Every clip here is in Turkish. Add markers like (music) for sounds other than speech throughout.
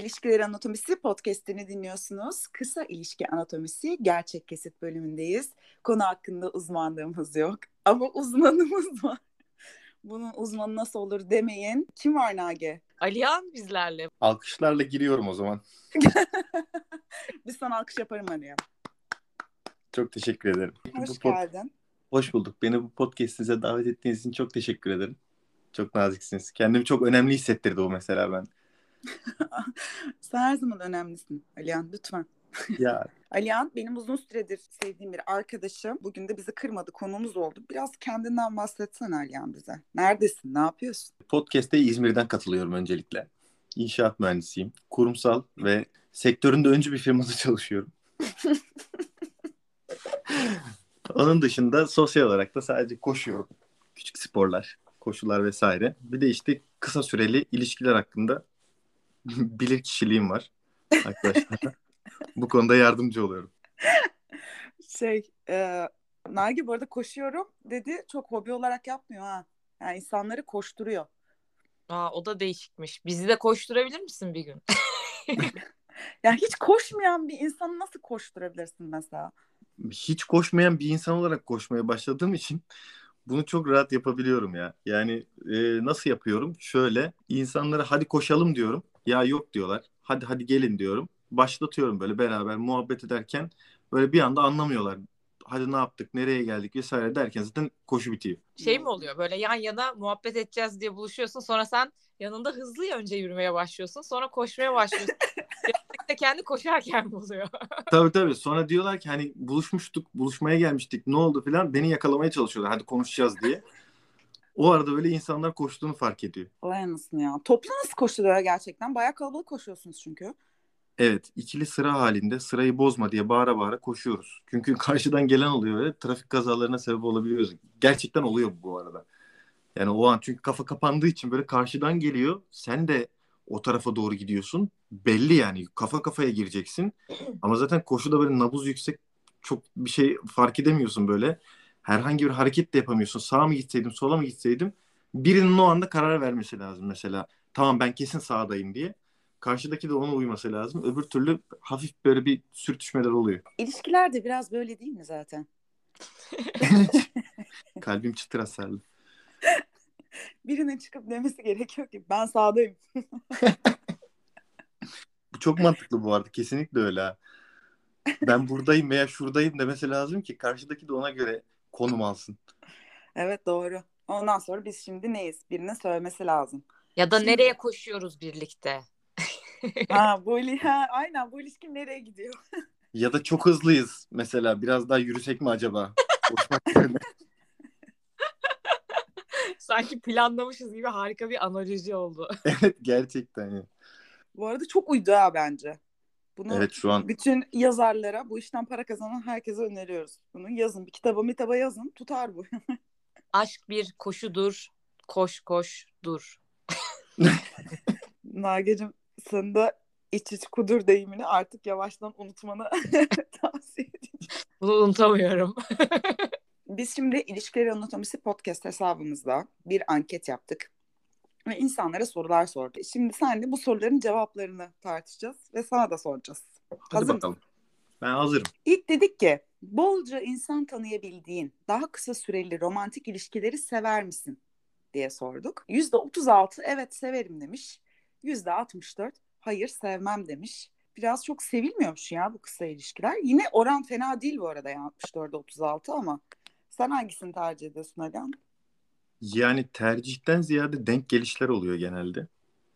İlişkiler Anatomisi podcast'ini dinliyorsunuz. Kısa ilişki anatomisi gerçek kesit bölümündeyiz. Konu hakkında uzmanlığımız yok ama uzmanımız (laughs) var. Bunun uzmanı nasıl olur demeyin. Kim var Nage? Alihan bizlerle. Alkışlarla giriyorum o zaman. (laughs) Biz sana alkış yaparım Alihan. Çok teşekkür ederim. Hoş Bu pod- geldin. Hoş bulduk. Beni bu podcast'inize davet ettiğiniz için çok teşekkür ederim. Çok naziksiniz. Kendimi çok önemli hissettirdi o mesela ben. Sen her zaman önemlisin Alihan lütfen. Ya (laughs) Alihan benim uzun süredir sevdiğim bir arkadaşım. Bugün de bizi kırmadı konumuz oldu. Biraz kendinden bahsetsene Alihan bize. Neredesin? Ne yapıyorsun? podcast'e İzmir'den katılıyorum öncelikle. İnşaat mühendisiyim. Kurumsal ve sektöründe öncü bir firmada (laughs) çalışıyorum. Onun dışında sosyal olarak da sadece koşuyorum. Küçük sporlar, koşular vesaire. Bir de işte kısa süreli ilişkiler hakkında (laughs) bilir kişiliğim var arkadaşlar. Bu konuda yardımcı oluyorum. Şey, e, Nagi bu arada koşuyorum dedi. Çok hobi olarak yapmıyor ha. Yani insanları koşturuyor. Aa, o da değişikmiş. Bizi de koşturabilir misin bir gün? (laughs) Yani hiç koşmayan bir insanı nasıl koşturabilirsin mesela? hiç koşmayan bir insan olarak koşmaya başladığım için bunu çok rahat yapabiliyorum ya. Yani e, nasıl yapıyorum? Şöyle insanlara hadi koşalım diyorum. Ya yok diyorlar. Hadi hadi gelin diyorum. Başlatıyorum böyle beraber muhabbet ederken böyle bir anda anlamıyorlar. Hadi ne yaptık, nereye geldik vesaire derken zaten koşu bitiyor. Şey mi oluyor böyle yan yana muhabbet edeceğiz diye buluşuyorsun. Sonra sen yanında hızlı önce yürümeye başlıyorsun. Sonra koşmaya başlıyorsun. (laughs) de kendi koşarken buluyor. (laughs) tabii tabii. Sonra diyorlar ki hani buluşmuştuk, buluşmaya gelmiştik. Ne oldu filan? Beni yakalamaya çalışıyorlar. Hadi konuşacağız diye. O arada böyle insanlar koştuğunu fark ediyor. Vay anasını ya. Toplu nasıl koşuluyor gerçekten? Bayağı kalabalık koşuyorsunuz çünkü. Evet, ikili sıra halinde sırayı bozma diye bağıra bağıra koşuyoruz. Çünkü (laughs) karşıdan gelen oluyor ve trafik kazalarına sebep olabiliyoruz. Gerçekten oluyor bu bu arada. Yani o an çünkü kafa kapandığı için böyle karşıdan geliyor. Sen de o tarafa doğru gidiyorsun. Belli yani kafa kafaya gireceksin. Ama zaten koşuda böyle nabız yüksek çok bir şey fark edemiyorsun böyle. Herhangi bir hareket de yapamıyorsun. Sağa mı gitseydim, sola mı gitseydim? Birinin o anda karar vermesi lazım mesela. Tamam ben kesin sağdayım diye. Karşıdaki de ona uyması lazım. Öbür türlü hafif böyle bir sürtüşmeler oluyor. İlişkiler de biraz böyle değil mi zaten? (laughs) Kalbim çıtır hasarlı. (laughs) Birinin çıkıp demesi gerekiyor ki ben sağdayım. (laughs) Bu çok mantıklı bu arada. Kesinlikle öyle. Ben buradayım veya şuradayım demesi lazım ki karşıdaki de ona göre konum alsın. Evet doğru. Ondan sonra biz şimdi neyiz? Birinin söylemesi lazım. Ya da Şimdi- nereye koşuyoruz birlikte? (laughs) ha bu ili ha, aynen bu ilişki nereye gidiyor? (laughs) Ya da çok hızlıyız mesela. Biraz daha yürüsek mi acaba? (laughs) Sanki planlamışız gibi harika bir analoji oldu. evet gerçekten. Bu arada çok uydu ha bence. Bunu Evet şu an bütün yazarlara, bu işten para kazanan herkese öneriyoruz. Bunu yazın. Bir kitaba mitaba yazın. Tutar bu. (laughs) Aşk bir koşudur. Koş koş dur. (laughs) Nagecim sen de iç iç kudur deyimini artık yavaştan unutmanı (laughs) tavsiye edeceğim. Bunu unutamıyorum. Biz şimdi İlişkiler Anatomisi podcast hesabımızda bir anket yaptık. Ve insanlara sorular sorduk. Şimdi senle bu soruların cevaplarını tartışacağız ve sana da soracağız. hadi Hazır mısın? bakalım. Ben hazırım. İlk dedik ki bolca insan tanıyabildiğin daha kısa süreli romantik ilişkileri sever misin diye sorduk. %36 evet severim demiş. %64 hayır sevmem demiş. Biraz çok sevilmiyormuş ya bu kısa ilişkiler. Yine oran fena değil bu arada yani 64'e 36 ama sen hangisini tercih ediyorsun Alihan? Yani tercihten ziyade denk gelişler oluyor genelde.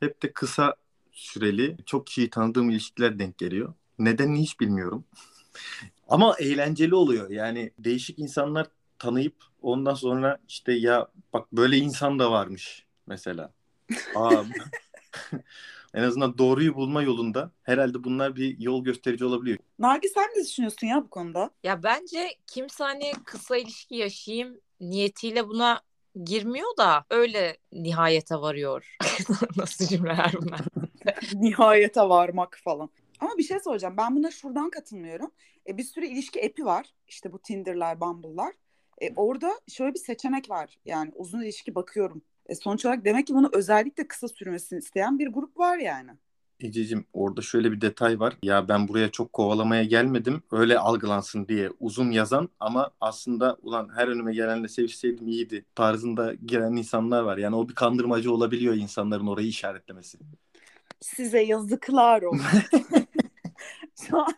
Hep de kısa süreli, çok kişiyi tanıdığım ilişkiler denk geliyor. Nedenini hiç bilmiyorum. (laughs) Ama eğlenceli oluyor. Yani değişik insanlar tanıyıp ondan sonra işte ya bak böyle insan da varmış mesela. Aa, (laughs) en azından doğruyu bulma yolunda herhalde bunlar bir yol gösterici olabiliyor. Nargi sen ne düşünüyorsun ya bu konuda? Ya bence kimse hani kısa ilişki yaşayayım niyetiyle buna girmiyor da öyle nihayete varıyor. (laughs) Nasıl cümleler bunlar? (laughs) Nihayete varmak falan. Ama bir şey soracağım. Ben buna şuradan katılmıyorum. E, bir sürü ilişki app'i var. İşte bu Tinder'lar, Bumble'lar. E, orada şöyle bir seçenek var. Yani uzun ilişki bakıyorum. E, sonuç olarak demek ki bunu özellikle kısa sürmesini isteyen bir grup var yani. Ececiğim orada şöyle bir detay var. Ya ben buraya çok kovalamaya gelmedim. Öyle algılansın diye uzun yazan ama aslında ulan her önüme gelenle sevişseydim iyiydi tarzında giren insanlar var. Yani o bir kandırmacı olabiliyor insanların orayı işaretlemesi. Size yazıklar olsun. (laughs) Şu an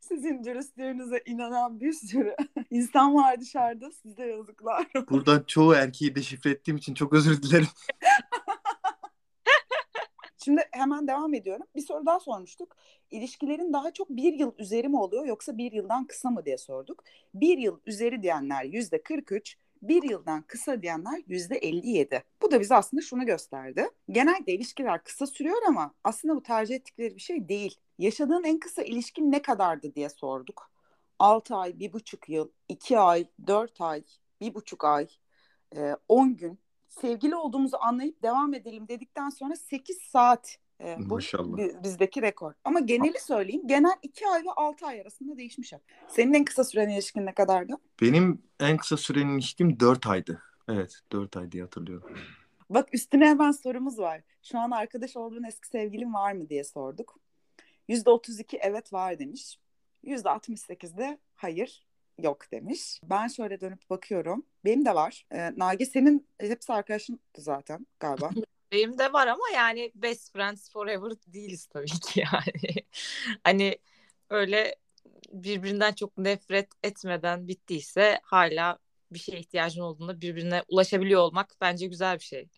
sizin dürüstlüğünüze inanan bir sürü insan var dışarıda. Size yazıklar olsun. Buradan çoğu erkeği deşifre ettiğim için çok özür dilerim. (laughs) Şimdi hemen devam ediyorum. Bir soru daha sormuştuk. İlişkilerin daha çok bir yıl üzeri mi oluyor yoksa bir yıldan kısa mı diye sorduk. Bir yıl üzeri diyenler yüzde 43, bir yıldan kısa diyenler yüzde 57. Bu da bize aslında şunu gösterdi. Genelde ilişkiler kısa sürüyor ama aslında bu tercih ettikleri bir şey değil. Yaşadığın en kısa ilişkin ne kadardı diye sorduk. 6 ay, 1,5 yıl, 2 ay, 4 ay, 1,5 ay, 10 gün sevgili olduğumuzu anlayıp devam edelim dedikten sonra 8 saat e, bu Maşallah. bi- bizdeki rekor. Ama geneli söyleyeyim. Genel 2 ay ve 6 ay arasında değişmiş. hep. Senin en kısa süren ilişkin ne kadardı? Benim en kısa süren ilişkim 4 aydı. Evet 4 ay diye hatırlıyorum. Bak üstüne hemen sorumuz var. Şu an arkadaş olduğun eski sevgilin var mı diye sorduk. %32 evet var demiş. %68 de hayır yok demiş. Ben şöyle dönüp bakıyorum. Benim de var. Ee, Nagi senin hepsi arkadaşın zaten galiba. (laughs) Benim de var ama yani best friends forever değiliz tabii ki yani. (laughs) hani öyle birbirinden çok nefret etmeden bittiyse hala bir şeye ihtiyacın olduğunda birbirine ulaşabiliyor olmak bence güzel bir şey.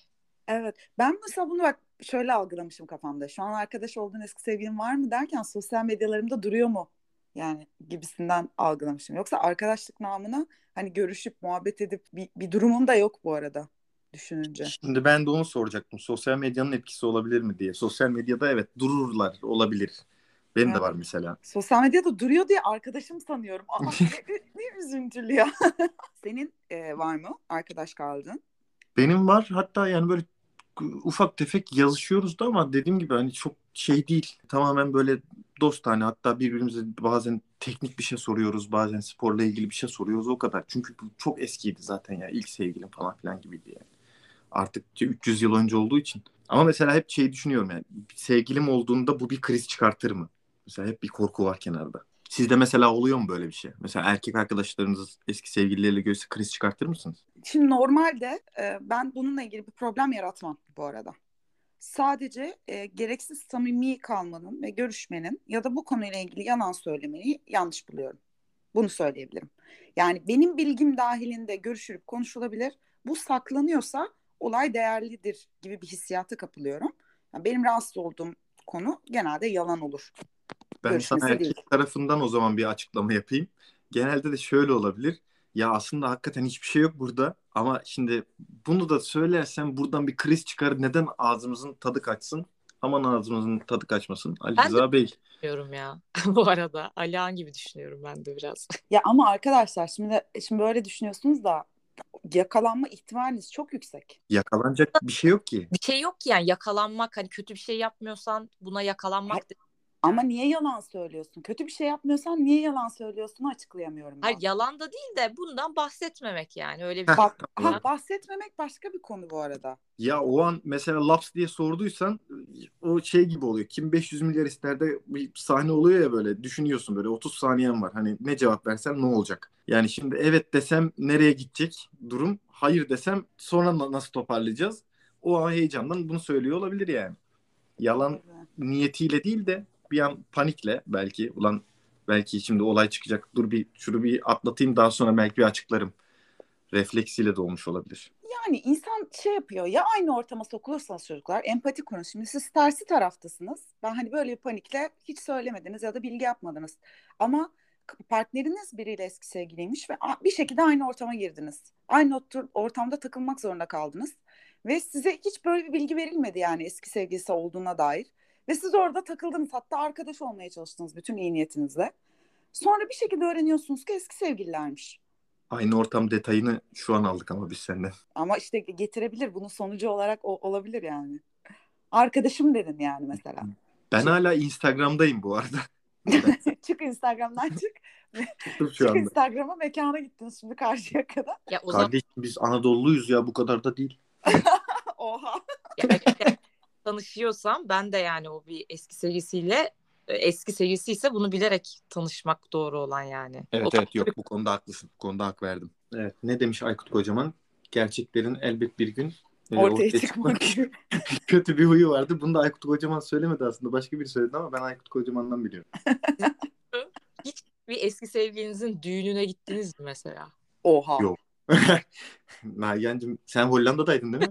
Evet. Ben mesela bunu bak şöyle algılamışım kafamda. Şu an arkadaş olduğun eski sevgilin var mı derken sosyal medyalarımda duruyor mu? Yani gibisinden algılamışım. Yoksa arkadaşlık namına hani görüşüp muhabbet edip bir, bir durumun da yok bu arada düşününce. Şimdi ben de onu soracaktım. Sosyal medyanın etkisi olabilir mi diye. Sosyal medyada evet dururlar olabilir. Benim de Evet. var mesela. Sosyal medyada duruyor diye arkadaşım sanıyorum. Aa, (laughs) ne, ne üzüntülü ya. (laughs) Senin e, var mı arkadaş kaldın? Benim var hatta yani böyle ufak tefek yazışıyoruz da ama dediğim gibi hani çok şey değil. Tamamen böyle dostane hatta birbirimize bazen teknik bir şey soruyoruz. Bazen sporla ilgili bir şey soruyoruz o kadar. Çünkü bu çok eskiydi zaten ya ilk sevgilim falan filan gibiydi yani. Artık 300 yıl önce olduğu için. Ama mesela hep şey düşünüyorum yani sevgilim olduğunda bu bir kriz çıkartır mı? Mesela hep bir korku var kenarda. Sizde mesela oluyor mu böyle bir şey? Mesela erkek arkadaşlarınız eski sevgilileriyle görse kriz çıkartır mısınız? Şimdi normalde e, ben bununla ilgili bir problem yaratmam bu arada. Sadece e, gereksiz samimi kalmanın ve görüşmenin ya da bu konuyla ilgili yalan söylemeyi yanlış buluyorum. Bunu söyleyebilirim. Yani benim bilgim dahilinde görüşülüp konuşulabilir. Bu saklanıyorsa olay değerlidir gibi bir hissiyata kapılıyorum. Yani benim rahatsız olduğum konu genelde yalan olur. Ben Görüşmesi sana erkek değil. tarafından o zaman bir açıklama yapayım. Genelde de şöyle olabilir. Ya aslında hakikaten hiçbir şey yok burada ama şimdi bunu da söylersem buradan bir kriz çıkar. Neden ağzımızın tadı kaçsın? Aman ağzımızın tadı kaçmasın. Ali Ben de- Rıza Bey. Diyorum ya (laughs) bu arada. Alihan gibi düşünüyorum ben de biraz. (laughs) Ya ama arkadaşlar şimdi şimdi böyle düşünüyorsunuz da yakalanma ihtimaliniz çok yüksek. Yakalanacak bir şey yok ki. Bir şey yok ki yani yakalanmak hani kötü bir şey yapmıyorsan buna yakalanmak de- Ama niye yalan söylüyorsun? Kötü bir şey yapmıyorsan niye yalan söylüyorsun açıklayamıyorum ben. Hayır yalan da değil de bundan bahsetmemek yani öyle bir. Bak (laughs) ha, bahsetmemek başka bir konu bu arada. Ya o an mesela laps diye sorduysan o şey gibi oluyor. Kim 500 milyar ister de bir sahne oluyor ya böyle düşünüyorsun böyle 30 saniyen var. Hani ne cevap versem ne olacak? Yani şimdi evet desem nereye gidecek durum? Hayır desem sonra na- nasıl toparlayacağız? O an heyecandan bunu söylüyor olabilir yani. Yalan niyetiyle değil de bir an panikle belki ulan belki şimdi olay çıkacak. Dur bir şunu bir atlatayım daha sonra belki bir açıklarım. Refleksiyle de olmuş olabilir. Yani insan şey yapıyor ya aynı ortama sokulursanız çocuklar empati kurun. Şimdi siz tersi taraftasınız. Ben hani böyle bir panikle hiç söylemediniz ya da bilgi yapmadınız. Ama partneriniz biriyle eski sevgiliymiş ve bir şekilde aynı ortama girdiniz. Aynı ortamda takılmak zorunda kaldınız. Ve size hiç böyle bir bilgi verilmedi yani eski sevgilisi olduğuna dair. Ve siz orada takıldınız hatta arkadaş olmaya çalıştınız bütün iyi niyetinizle. Sonra bir şekilde öğreniyorsunuz ki eski sevgililermiş. Aynı ortam detayını şu an aldık ama biz senden. Ama işte getirebilir. Bunun sonucu olarak o olabilir yani. Arkadaşım dedin yani mesela. Ben hala Instagram'dayım bu arada. (laughs) çık Instagram'dan çık. Çıktım şu Çık anda. Instagram'a mekana gittiniz şimdi karşıya kadar. Ya o zaman Kardeşim biz Anadolu'luyuz ya bu kadar da değil. (laughs) Oha. ya, evet, tanışıyorsam ben de yani o bir eski sevgisiyle e, eski sevgilisi ise bunu bilerek tanışmak doğru olan yani. Evet O- evet yok bu konuda haklısın. Bu konuda hak verdim. Evet ne demiş Aykut Kocaman? Gerçeklerin elbet bir gün e, Ortaya çıkmak gibi. (laughs) kötü bir huyu vardı. Bunu da Aykut Kocaman söylemedi aslında. Başka biri söyledi ama ben Aykut Kocaman'dan biliyorum. (laughs) Hiç bir eski sevgilinizin düğününe gittiniz mi mesela? Oha. Yok. (laughs) Nagihan'cığım sen Hollanda'daydın değil mi?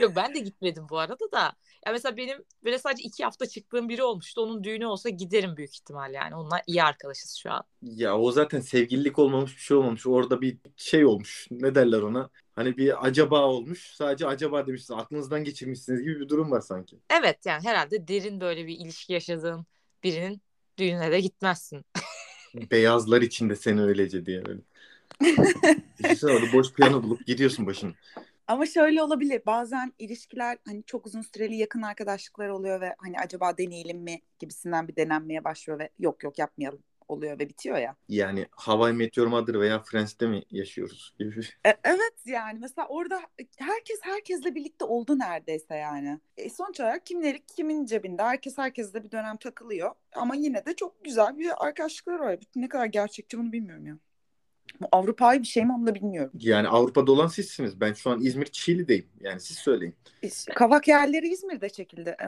Yok ben de gitmedim bu arada da. Ya mesela benim böyle sadece iki hafta çıktığım biri olmuştu. Onun düğünü olsa giderim büyük ihtimal yani. Onunla iyi arkadaşız şu an. Ya o zaten sevgililik olmamış bir şey olmamış. Orada bir şey olmuş. Ne derler ona? Hani bir acaba olmuş. Sadece acaba demişsiniz. Aklınızdan geçirmişsiniz gibi bir durum var sanki. Evet yani herhalde derin böyle bir ilişki yaşadığın birinin düğününe de gitmezsin. (laughs) Beyazlar içinde seni öylece diye böyle. (laughs) Düşünsene orada boş piyano bulup gidiyorsun başını. Ama şöyle olabilir. Bazen ilişkiler hani çok uzun süreli yakın arkadaşlıklar oluyor ve hani acaba deneyelim mi gibisinden bir denenmeye başlıyor ve yok yok yapmayalım oluyor ve bitiyor ya. Yani Hawaii Meteor Mother veya Friends'te mi yaşıyoruz gibi. E, evet yani mesela orada herkes herkesle birlikte oldu neredeyse yani. E, sonuç olarak kimleri kimin cebinde herkes herkesle bir dönem takılıyor. Ama yine de çok güzel bir arkadaşlıklar var. Ne kadar gerçekçi bunu bilmiyorum ya. Bu Avrupa'yı bir şey mi onu da bilmiyorum. Yani Avrupa'da olan sizsiniz. Ben şu an İzmir Çiğli'deyim. Yani siz söyleyin. Kavak yerleri İzmir'de çekildi. (laughs)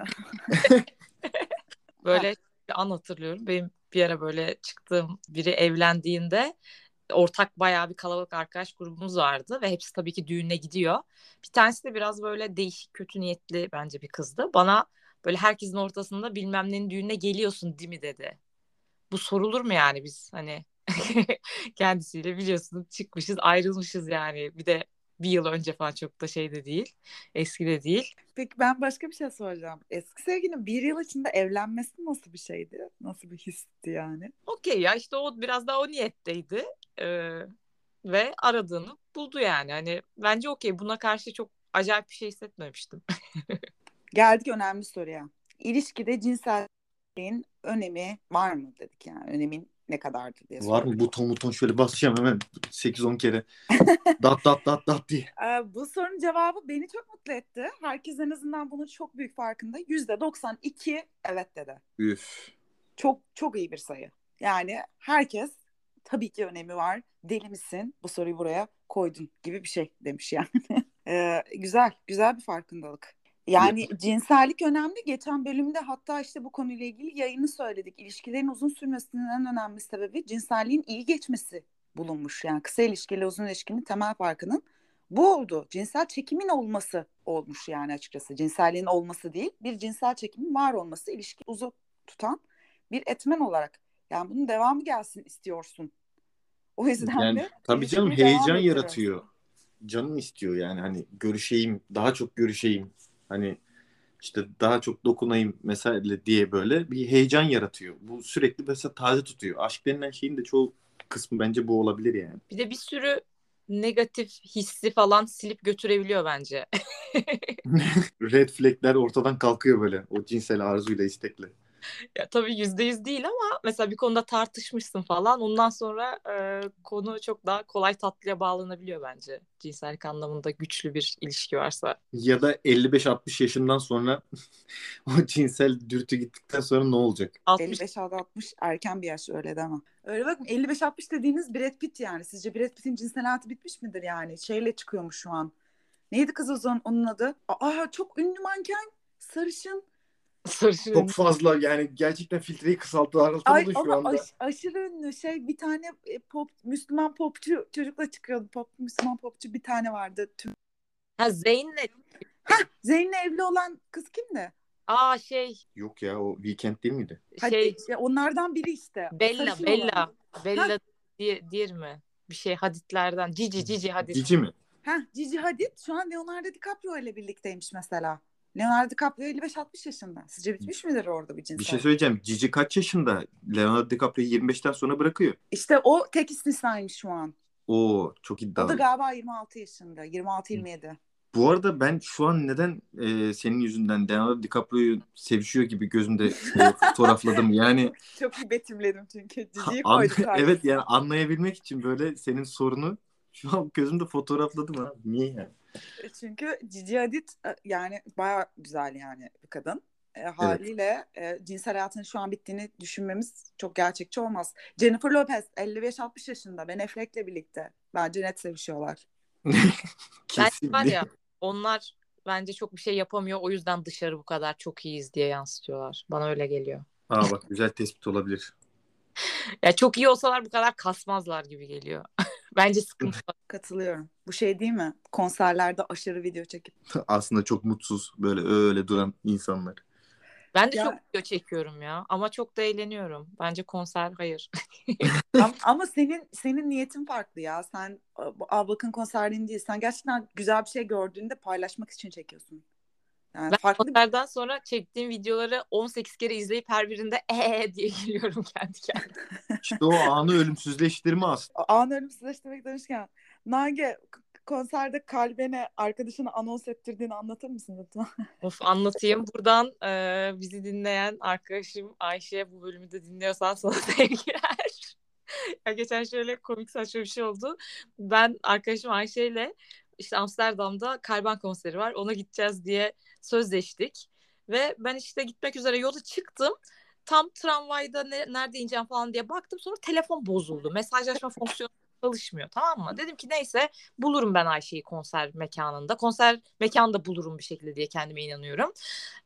Böyle an hatırlıyorum. Benim bir ara böyle çıktığım biri evlendiğinde ortak bayağı bir kalabalık arkadaş grubumuz vardı ve hepsi tabii ki düğüne gidiyor. Bir tanesi de biraz böyle değişik kötü niyetli bence bir kızdı. Bana böyle herkesin ortasında bilmem nenin düğününe geliyorsun değil mi dedi. Bu sorulur mu yani biz hani (laughs) kendisiyle biliyorsun çıkmışız ayrılmışız yani bir de bir yıl önce falan çok da şey de değil eski de değil. Peki ben başka bir şey soracağım. Eski sevgilinin bir yıl içinde evlenmesi nasıl bir şeydi? Nasıl bir histi yani? Okey ya işte o biraz daha o niyetteydi Ee, ve aradığını buldu yani. Hani bence okey buna karşı çok acayip bir şey hissetmemiştim. (laughs) Geldik önemli soruya. İlişkide cinselliğin önemi var mı dedik yani. Önemin ne kadardır diye Var mı buton buton şöyle basacağım hemen 8-10 kere. (laughs) dat dat dat dat diye. Ee, bu sorunun cevabı beni çok mutlu etti. Herkes en azından bunun çok büyük farkında. Yüzde 92 evet dedi. Üf. Çok çok iyi bir sayı. Yani herkes tabii ki önemi var. Deli misin? Bu soruyu buraya koydun gibi bir şey demiş yani. (laughs) Ee, güzel, güzel bir farkındalık. Yani cinsellik önemli. Geçen bölümde hatta işte bu konuyla ilgili yayını söyledik. İlişkilerin uzun sürmesinin en önemli sebebi cinselliğin iyi geçmesi bulunmuş. Yani kısa ilişkiyle uzun ilişkinin temel farkının bu oldu. Cinsel çekimin olması olmuş yani açıkçası. Cinselliğin olması değil, bir cinsel çekimin var olması ilişki uzun tutan bir etmen olarak. Yani bunun devamı gelsin istiyorsun. O yüzden Yani de tabii canım heyecan yaratıyor. Canım istiyor yani hani görüşeyim, daha çok görüşeyim. Hani işte daha çok dokunayım mesela diye böyle bir heyecan yaratıyor. Bu sürekli mesela taze tutuyor. Aşk denilen şeyin de çoğu kısmı bence bu olabilir yani. Bir de bir sürü negatif hissi falan silip götürebiliyor bence. (laughs) Red flagler ortadan kalkıyor böyle o cinsel arzuyla istekle. Ya tabii yüzde yüz değil ama mesela bir konuda tartışmışsın falan ondan sonra e, konu çok daha kolay tatlıya bağlanabiliyor bence. Cinsellik anlamında güçlü bir ilişki varsa. Ya da 55-60 yaşından sonra (laughs) o cinsel dürtü gittikten sonra ne olacak? 60 55-60 erken bir yaş öyle deme. Öyle bakın 55-60 dediğiniz Brad Pitt yani. Sizce Brad Pitt'in cinsel hayatı bitmiş midir yani? Şeyle çıkıyormuş şu an. Neydi kız o zaman onun adı? Aa çok ünlü manken. Sarışın. Sarışın. Çok fazla yani gerçekten filtreyi kısalttı (laughs) Ay şu ama anda. aş- aşırı ünlü şey bir tane e, pop Müslüman popçu çocukla çıkıyordu. Pop Müslüman popçu bir tane vardı. Tüm... Ha Zeyn'le Zeyn'le evli olan kız kimdi? aa şey Yok ya o Weekend değil miydi? Hadi, şey ya onlardan biri işte. Bella Sarışın Bella olan. Bella diye, diğer mi? Bir şey Haditlerden. Cici Cici Hadid. Cici mi? Heh, Gigi Hadid şu an Leonardo DiCaprio ile birlikteymiş mesela. Leonardo DiCaprio 55-60 yaşında. Sizce bitmiş midir orada bir cinsel? Bir şey söyleyeceğim. Cici kaç yaşında? Leonardo DiCaprio 25'ten sonra bırakıyor. İşte o tek istisnaymış şu an. Oo çok O da iddialı. galiba 26 yaşında. 26-27. Bu arada ben şu an neden e, senin yüzünden Leonardo DiCaprio'yu sevişiyor gibi gözümde e, (laughs) fotoğrafladım. Yani Çok iyi betimledim çünkü. Gigi'yi an- koyduk (laughs) evet yani anlayabilmek için böyle senin sorunu şu an gözümde fotoğrafladım ha. Niye yani? Çünkü Gigi Hadid e, yani baya güzel yani bir kadın. E, haliyle e, cinsel hayatının şu an bittiğini düşünmemiz çok gerçekçi olmaz. Jennifer Lopez 55-60 yaşında Ben Affleck'le birlikte. Bence net sevişiyorlar. (laughs) Kesin. var ya onlar bence çok bir şey yapamıyor. O yüzden dışarı bu kadar çok iyiyiz diye yansıtıyorlar. Bana öyle geliyor. Aa bak güzel tespit olabilir. (laughs) ya çok iyi olsalar bu kadar kasmazlar gibi geliyor. (laughs) Bence sıkıntı. Katılıyorum. Bu şey değil mi? Konserlerde aşırı video çekip. (laughs) Aslında çok mutsuz böyle öyle duran insanlar. Ben de ya... çok video çekiyorum ya ama çok da eğleniyorum. Bence konser hayır. (laughs) ama, ama senin senin niyetin farklı ya. Sen Ablak'ın konserliğini değil. Sen gerçekten güzel bir şey gördüğünde paylaşmak için çekiyorsun. Yani ben farklı bir... sonra çektiğim videoları 18 kere izleyip her birinde ee diye gülüyorum (laughs) kendi kendime. İşte o anı ölümsüzleştirme aslında. Anı ölümsüzleştirmek demişken Nage konserde kalbine arkadaşını anons ettirdiğini anlatır mısın lütfen? (laughs) Of anlatayım. Buradan e, bizi dinleyen arkadaşım Ayşe bu bölümü de dinliyorsan sana sevgiler. (laughs) ya geçen şöyle komik saçma bir şey oldu. Ben arkadaşım Ayşe ile işte Amsterdam'da Kalban konseri var. Ona gideceğiz diye sözleştik. Ve ben işte gitmek üzere yola çıktım. Tam tramvayda ne, nerede ineceğim falan diye baktım. Sonra telefon bozuldu. Mesajlaşma fonksiyonu çalışmıyor tamam mı? Dedim ki neyse bulurum ben Ayşe'yi konser mekanında. Konser mekanında bulurum bir şekilde diye kendime inanıyorum.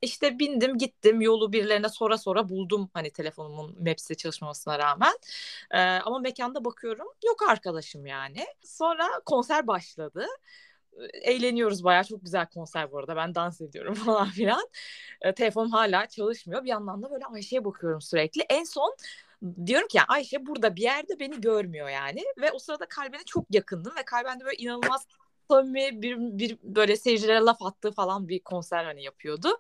İşte bindim gittim yolu birilerine sonra sonra buldum hani telefonumun Maps'te çalışmamasına rağmen. Ee, ama mekanda bakıyorum yok arkadaşım yani. Sonra konser başladı eğleniyoruz bayağı. Çok güzel konser bu arada. Ben dans ediyorum (laughs) falan filan. E, telefonum hala çalışmıyor. Bir yandan da böyle Ayşe'ye bakıyorum sürekli. En son diyorum ki Ayşe burada bir yerde beni görmüyor yani. Ve o sırada kalbine çok yakındım ve kalbinde böyle inanılmaz samimi bir, bir böyle seyircilere laf attığı falan bir konser hani yapıyordu.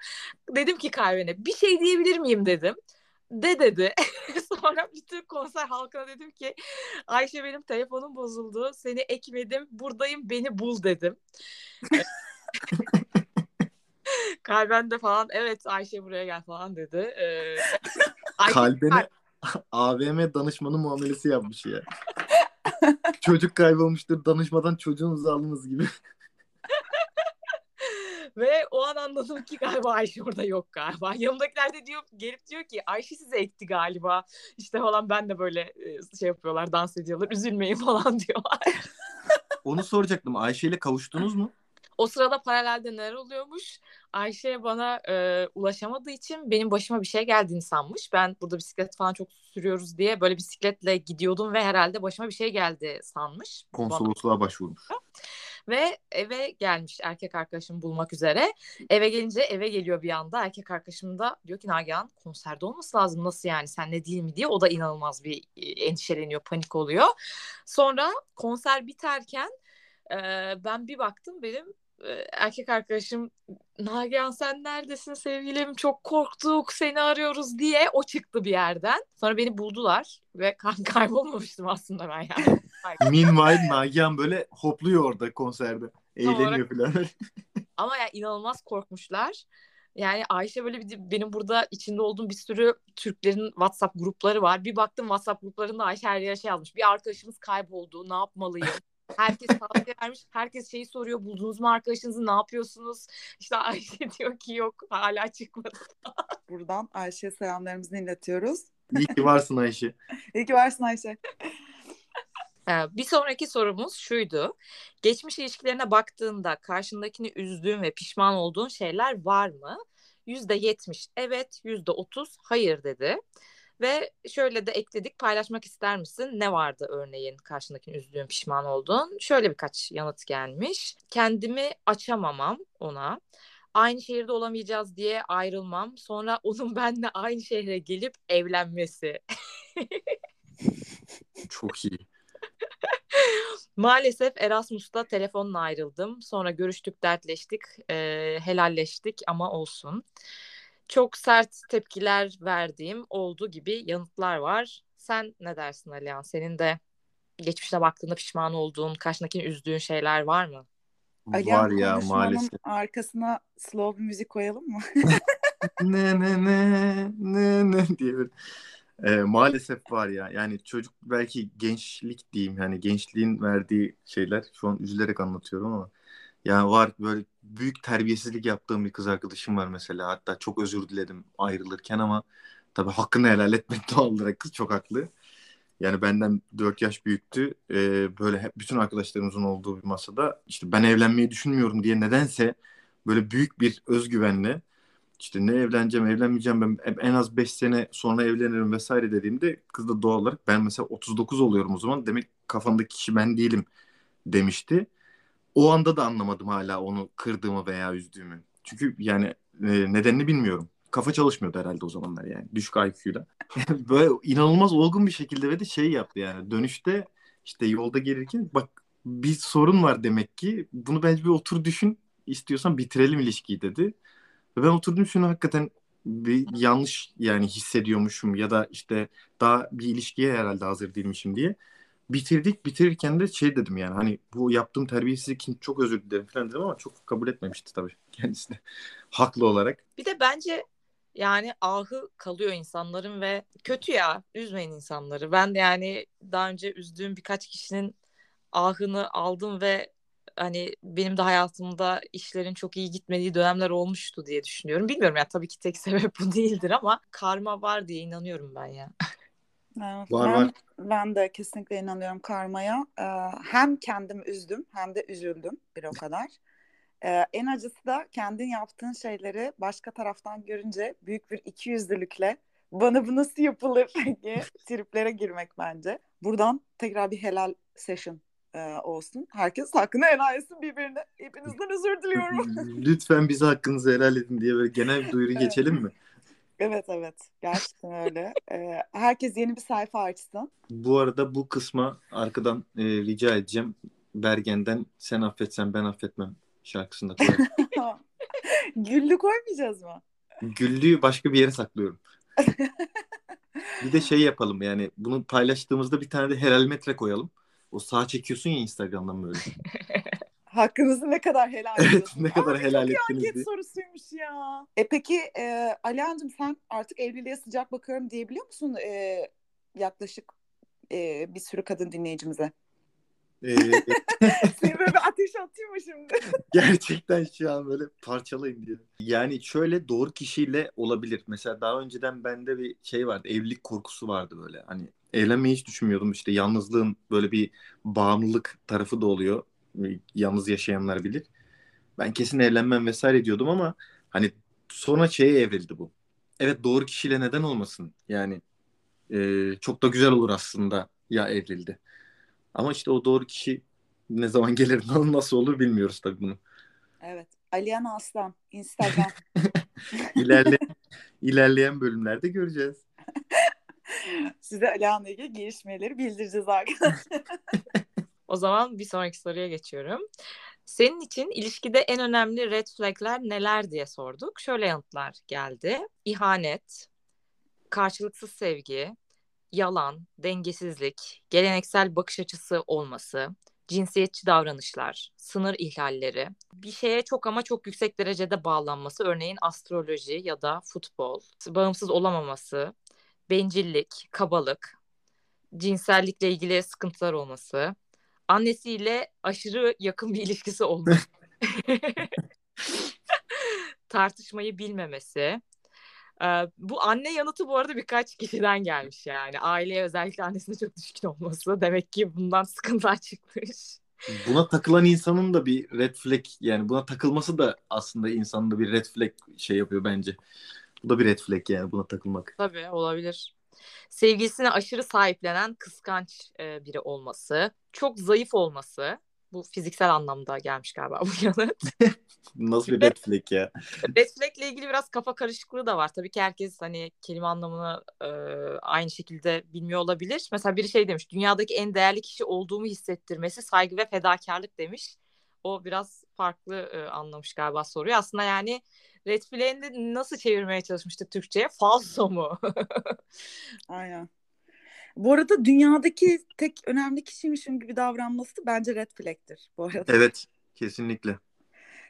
Dedim ki kalbine bir şey diyebilir miyim? dedim. De dedi. (laughs) Sonra bütün konser halkına dedim ki Ayşe benim telefonum bozuldu. Seni ekmedim. Buradayım beni bul dedim. (laughs) Kalben de falan evet Ayşe buraya gel falan dedi. Ee, (laughs) Kalbine AVM danışmanı muamelesi yapmış ya. Çocuk kaybolmuştur danışmadan çocuğunuzu aldınız gibi. Ve o an anladım ki galiba Ayşe orada yok galiba. (laughs) Yanımdakiler de diyor, gelip diyor ki Ayşe size ekti galiba. İşte falan ben de böyle e, şey yapıyorlar, dans ediyorlar. Üzülmeyin (laughs) falan diyorlar. Onu soracaktım. Ayşe ile kavuştunuz mu? O sırada paralelde neler oluyormuş? Ayşe bana e, ulaşamadığı için benim başıma bir şey geldiğini sanmış. Ben burada bisiklet falan çok sürüyoruz diye böyle bisikletle gidiyordum ve herhalde başıma bir şey geldi sanmış. Konsolosluğa bana. başvurmuş. Ve eve gelmiş erkek arkadaşımı bulmak üzere. Eve gelince eve geliyor bir anda. Erkek arkadaşım da diyor ki Nagihan konserde olması lazım. Nasıl yani sen ne değil mi diye. O da inanılmaz bir e, endişeleniyor, panik oluyor. Sonra konser biterken e, ben bir baktım benim erkek arkadaşım Nagihan sen neredesin sevgilim çok korktuk seni arıyoruz diye o çıktı bir yerden. Sonra beni buldular ve (laughs) kaybolmamıştım aslında ben yani. Meanwhile Nagihan böyle hopluyor orada konserde. Eğleniyor falan. (laughs) Ama ya yani inanılmaz korkmuşlar. Yani Ayşe böyle bir benim burada içinde olduğum bir sürü Türklerin WhatsApp grupları var. Bir baktım WhatsApp gruplarında Ayşe her yere şey yazmış. Bir arkadaşımız kayboldu. Ne yapmalıyım? Herkes tavsiye vermiş. Herkes şeyi soruyor. Buldunuz mu arkadaşınızı? Ne yapıyorsunuz? İşte Ayşe (laughs) diyor ki yok hala çıkmadı. Buradan Ayşe'ye selamlarımızı iletiyoruz. İyi ki varsın Ayşe. (laughs) İyi ki varsın Ayşe. Ee, bir sonraki sorumuz şuydu. Geçmiş ilişkilerine baktığında karşındakini üzdüğün ve pişman olduğun şeyler var mı? %70 evet, %30 hayır dedi. Ve şöyle de ekledik paylaşmak ister misin? Ne vardı örneğin karşındakini üzdüğün pişman olduğun? Şöyle birkaç yanıt gelmiş. Kendimi açamamam ona. Aynı şehirde olamayacağız diye ayrılmam. Sonra onun (laughs) benimle aynı şehre gelip evlenmesi. Çok iyi. Maalesef Erasmus'ta telefonla ayrıldım. Sonra görüştük, dertleştik, e, helalleştik ama olsun çok sert tepkiler verdiğim oldu gibi yanıtlar var. Sen ne dersin Alihan? Senin de geçmişte baktığında pişman olduğun, karşındakini üzdüğün şeyler var mı? Alihan, var ya maalesef. arkasına slow bir müzik koyalım mı? (laughs) ne ne ne ne ne diye bir. E, maalesef var ya. Yani çocuk belki gençlik diyeyim. Yani gençliğin verdiği şeyler. Şu an üzülerek anlatıyorum ama Yani var böyle büyük terbiyesizlik yaptığım bir kız arkadaşım var mesela. Hatta çok özür diledim ayrılırken ama tabii hakkını helal etmek (laughs) doğal olarak kız çok haklı. Yani benden 4 yaş büyüktü. Ee, böyle hep bütün arkadaşlarımızın olduğu bir masada işte ben evlenmeyi düşünmüyorum diye nedense böyle büyük bir özgüvenle işte ne evleneceğim evlenmeyeceğim ben en az 5 sene sonra evlenirim vesaire dediğimde kız da doğal olarak ben mesela 39 oluyorum o zaman demek kafamdaki kişi ben değilim demişti. O anda da anlamadım hala onu kırdığımı veya üzdüğümü. Çünkü yani e, nedenini bilmiyorum. Kafa çalışmıyordu herhalde o zamanlar yani. Düşük IQ'da. (laughs) Böyle inanılmaz olgun bir şekilde ve de şey yaptı yani. Dönüşte işte yolda gelirken bak bir sorun var demek ki. Bunu bence bir otur düşün. istiyorsan bitirelim ilişkiyi dedi. Ve ben oturdum şunu hakikaten bir yanlış yani hissediyormuşum ya da işte daha bir ilişkiye herhalde hazır değilmişim diye. Bitirdik bitirirken de şey dedim yani hani bu yaptığım terbiyesizlik için çok özür dilerim falan dedim ama çok kabul etmemişti tabii (laughs) kendisi de haklı olarak. Bir de bence yani ahı kalıyor insanların ve kötü ya üzmeyin insanları. Ben de yani daha önce üzdüğüm birkaç kişinin ahını aldım ve hani benim de hayatımda işlerin çok iyi gitmediği dönemler olmuştu diye düşünüyorum. Bilmiyorum ya tabii ki tek (laughs) sebep bu değildir ama karma var diye inanıyorum ben ya. Evet, var, ben, var. ben de kesinlikle inanıyorum karmaya. Ee, hem kendim üzdüm hem de üzüldüm bir o kadar. Ee, en acısı da kendin yaptığın şeyleri başka taraftan görünce büyük bir ikiyüzlülükle bana bu nasıl yapılır (laughs) diye triplere girmek bence. Buradan tekrar bir helal session e, olsun. Herkes hakkını helal etsin birbirine. Hepinizden özür diliyorum. (laughs) Lütfen bize hakkınızı helal edin diye böyle genel bir duyuru geçelim mi? Evet evet. Gerçekten öyle. Ee, herkes yeni bir sayfa açsın. Bu arada bu kısma arkadan e, rica edeceğim. Bergen'den sen affetsen ben affetmem şarkısında. (laughs) Güllü koymayacağız mı? Güllüyü başka bir yere saklıyorum. (laughs) bir de şey yapalım yani bunu paylaştığımızda bir tane de helal metre koyalım. O sağ çekiyorsun ya Instagram'dan böyle. (laughs) Hakkınızı ne kadar helal Evet ne kadar Aa, helal çok ettiniz diye. sorusuymuş ya. E peki e, Alihan'cığım sen artık evliliğe sıcak bakıyorum diyebiliyor musun e, yaklaşık e, bir sürü kadın dinleyicimize? Ee, (laughs) Seni böyle bir ateş atıyor mu şimdi? (laughs) Gerçekten şu an böyle parçalayın diye. Yani şöyle doğru kişiyle olabilir. Mesela daha önceden bende bir şey vardı. Evlilik korkusu vardı böyle. Hani evlenmeyi hiç düşünmüyordum. İşte yalnızlığın böyle bir bağımlılık tarafı da oluyor. Yalnız yaşayanlar bilir. Ben kesin evlenmem vesaire diyordum ama hani sonra şeye evrildi bu. Evet doğru kişiyle neden olmasın? Yani e, çok da güzel olur aslında ya evrildi. Ama işte o doğru kişi ne zaman (laughs) gelir nasıl olur bilmiyoruz tabii bunu. Evet. Aliyan Aslan Instagram. (laughs) İlerle, ilerleyen bölümlerde göreceğiz. (laughs) Size Alihan'la ilgili gelişmeleri bildireceğiz arkadaşlar. (laughs) o zaman bir sonraki soruya geçiyorum. Senin için ilişkide en önemli red flagler neler diye sorduk. Şöyle yanıtlar geldi. İhanet, karşılıksız sevgi, yalan, dengesizlik, geleneksel bakış açısı olması, cinsiyetçi davranışlar, sınır ihlalleri, bir şeye çok ama çok yüksek derecede bağlanması, örneğin astroloji ya da futbol, bağımsız olamaması, bencillik, kabalık, cinsellikle ilgili sıkıntılar olması, annesiyle aşırı yakın bir ilişkisi olması, (laughs) tartışmayı bilmemesi, ee, bu anne yanıtı bu arada birkaç kişiden gelmiş yani. Aileye özellikle annesine çok düşkün olması. Demek ki bundan sıkıntılar çıkmış. Buna takılan insanın da bir red flag yani buna takılması da aslında insanın da bir red flag şey yapıyor bence. Bu da bir red flag yani buna takılmak. Tabii olabilir. Sevgilisine aşırı sahiplenen kıskanç e, biri olması, çok zayıf olması, bu fiziksel anlamda gelmiş galiba bu yanıt. (laughs) Nasıl bir red flag ya? (laughs) red flag ile ilgili biraz kafa karışıklığı da var. Tabii ki herkes hani kelime anlamını e, aynı şekilde bilmiyor olabilir. Mesela biri şey demiş, dünyadaki en değerli kişi olduğumu hissettirmesi saygı ve fedakarlık demiş. O biraz farklı e, anlamış galiba soruyu. Aslında yani red flag'ini nasıl çevirmeye çalışmıştı Türkçe'ye? Falso mu? (laughs) Aynen. Bu arada dünyadaki tek önemli kişiymişim gibi davranması bence red flag'tir bu arada. Evet kesinlikle.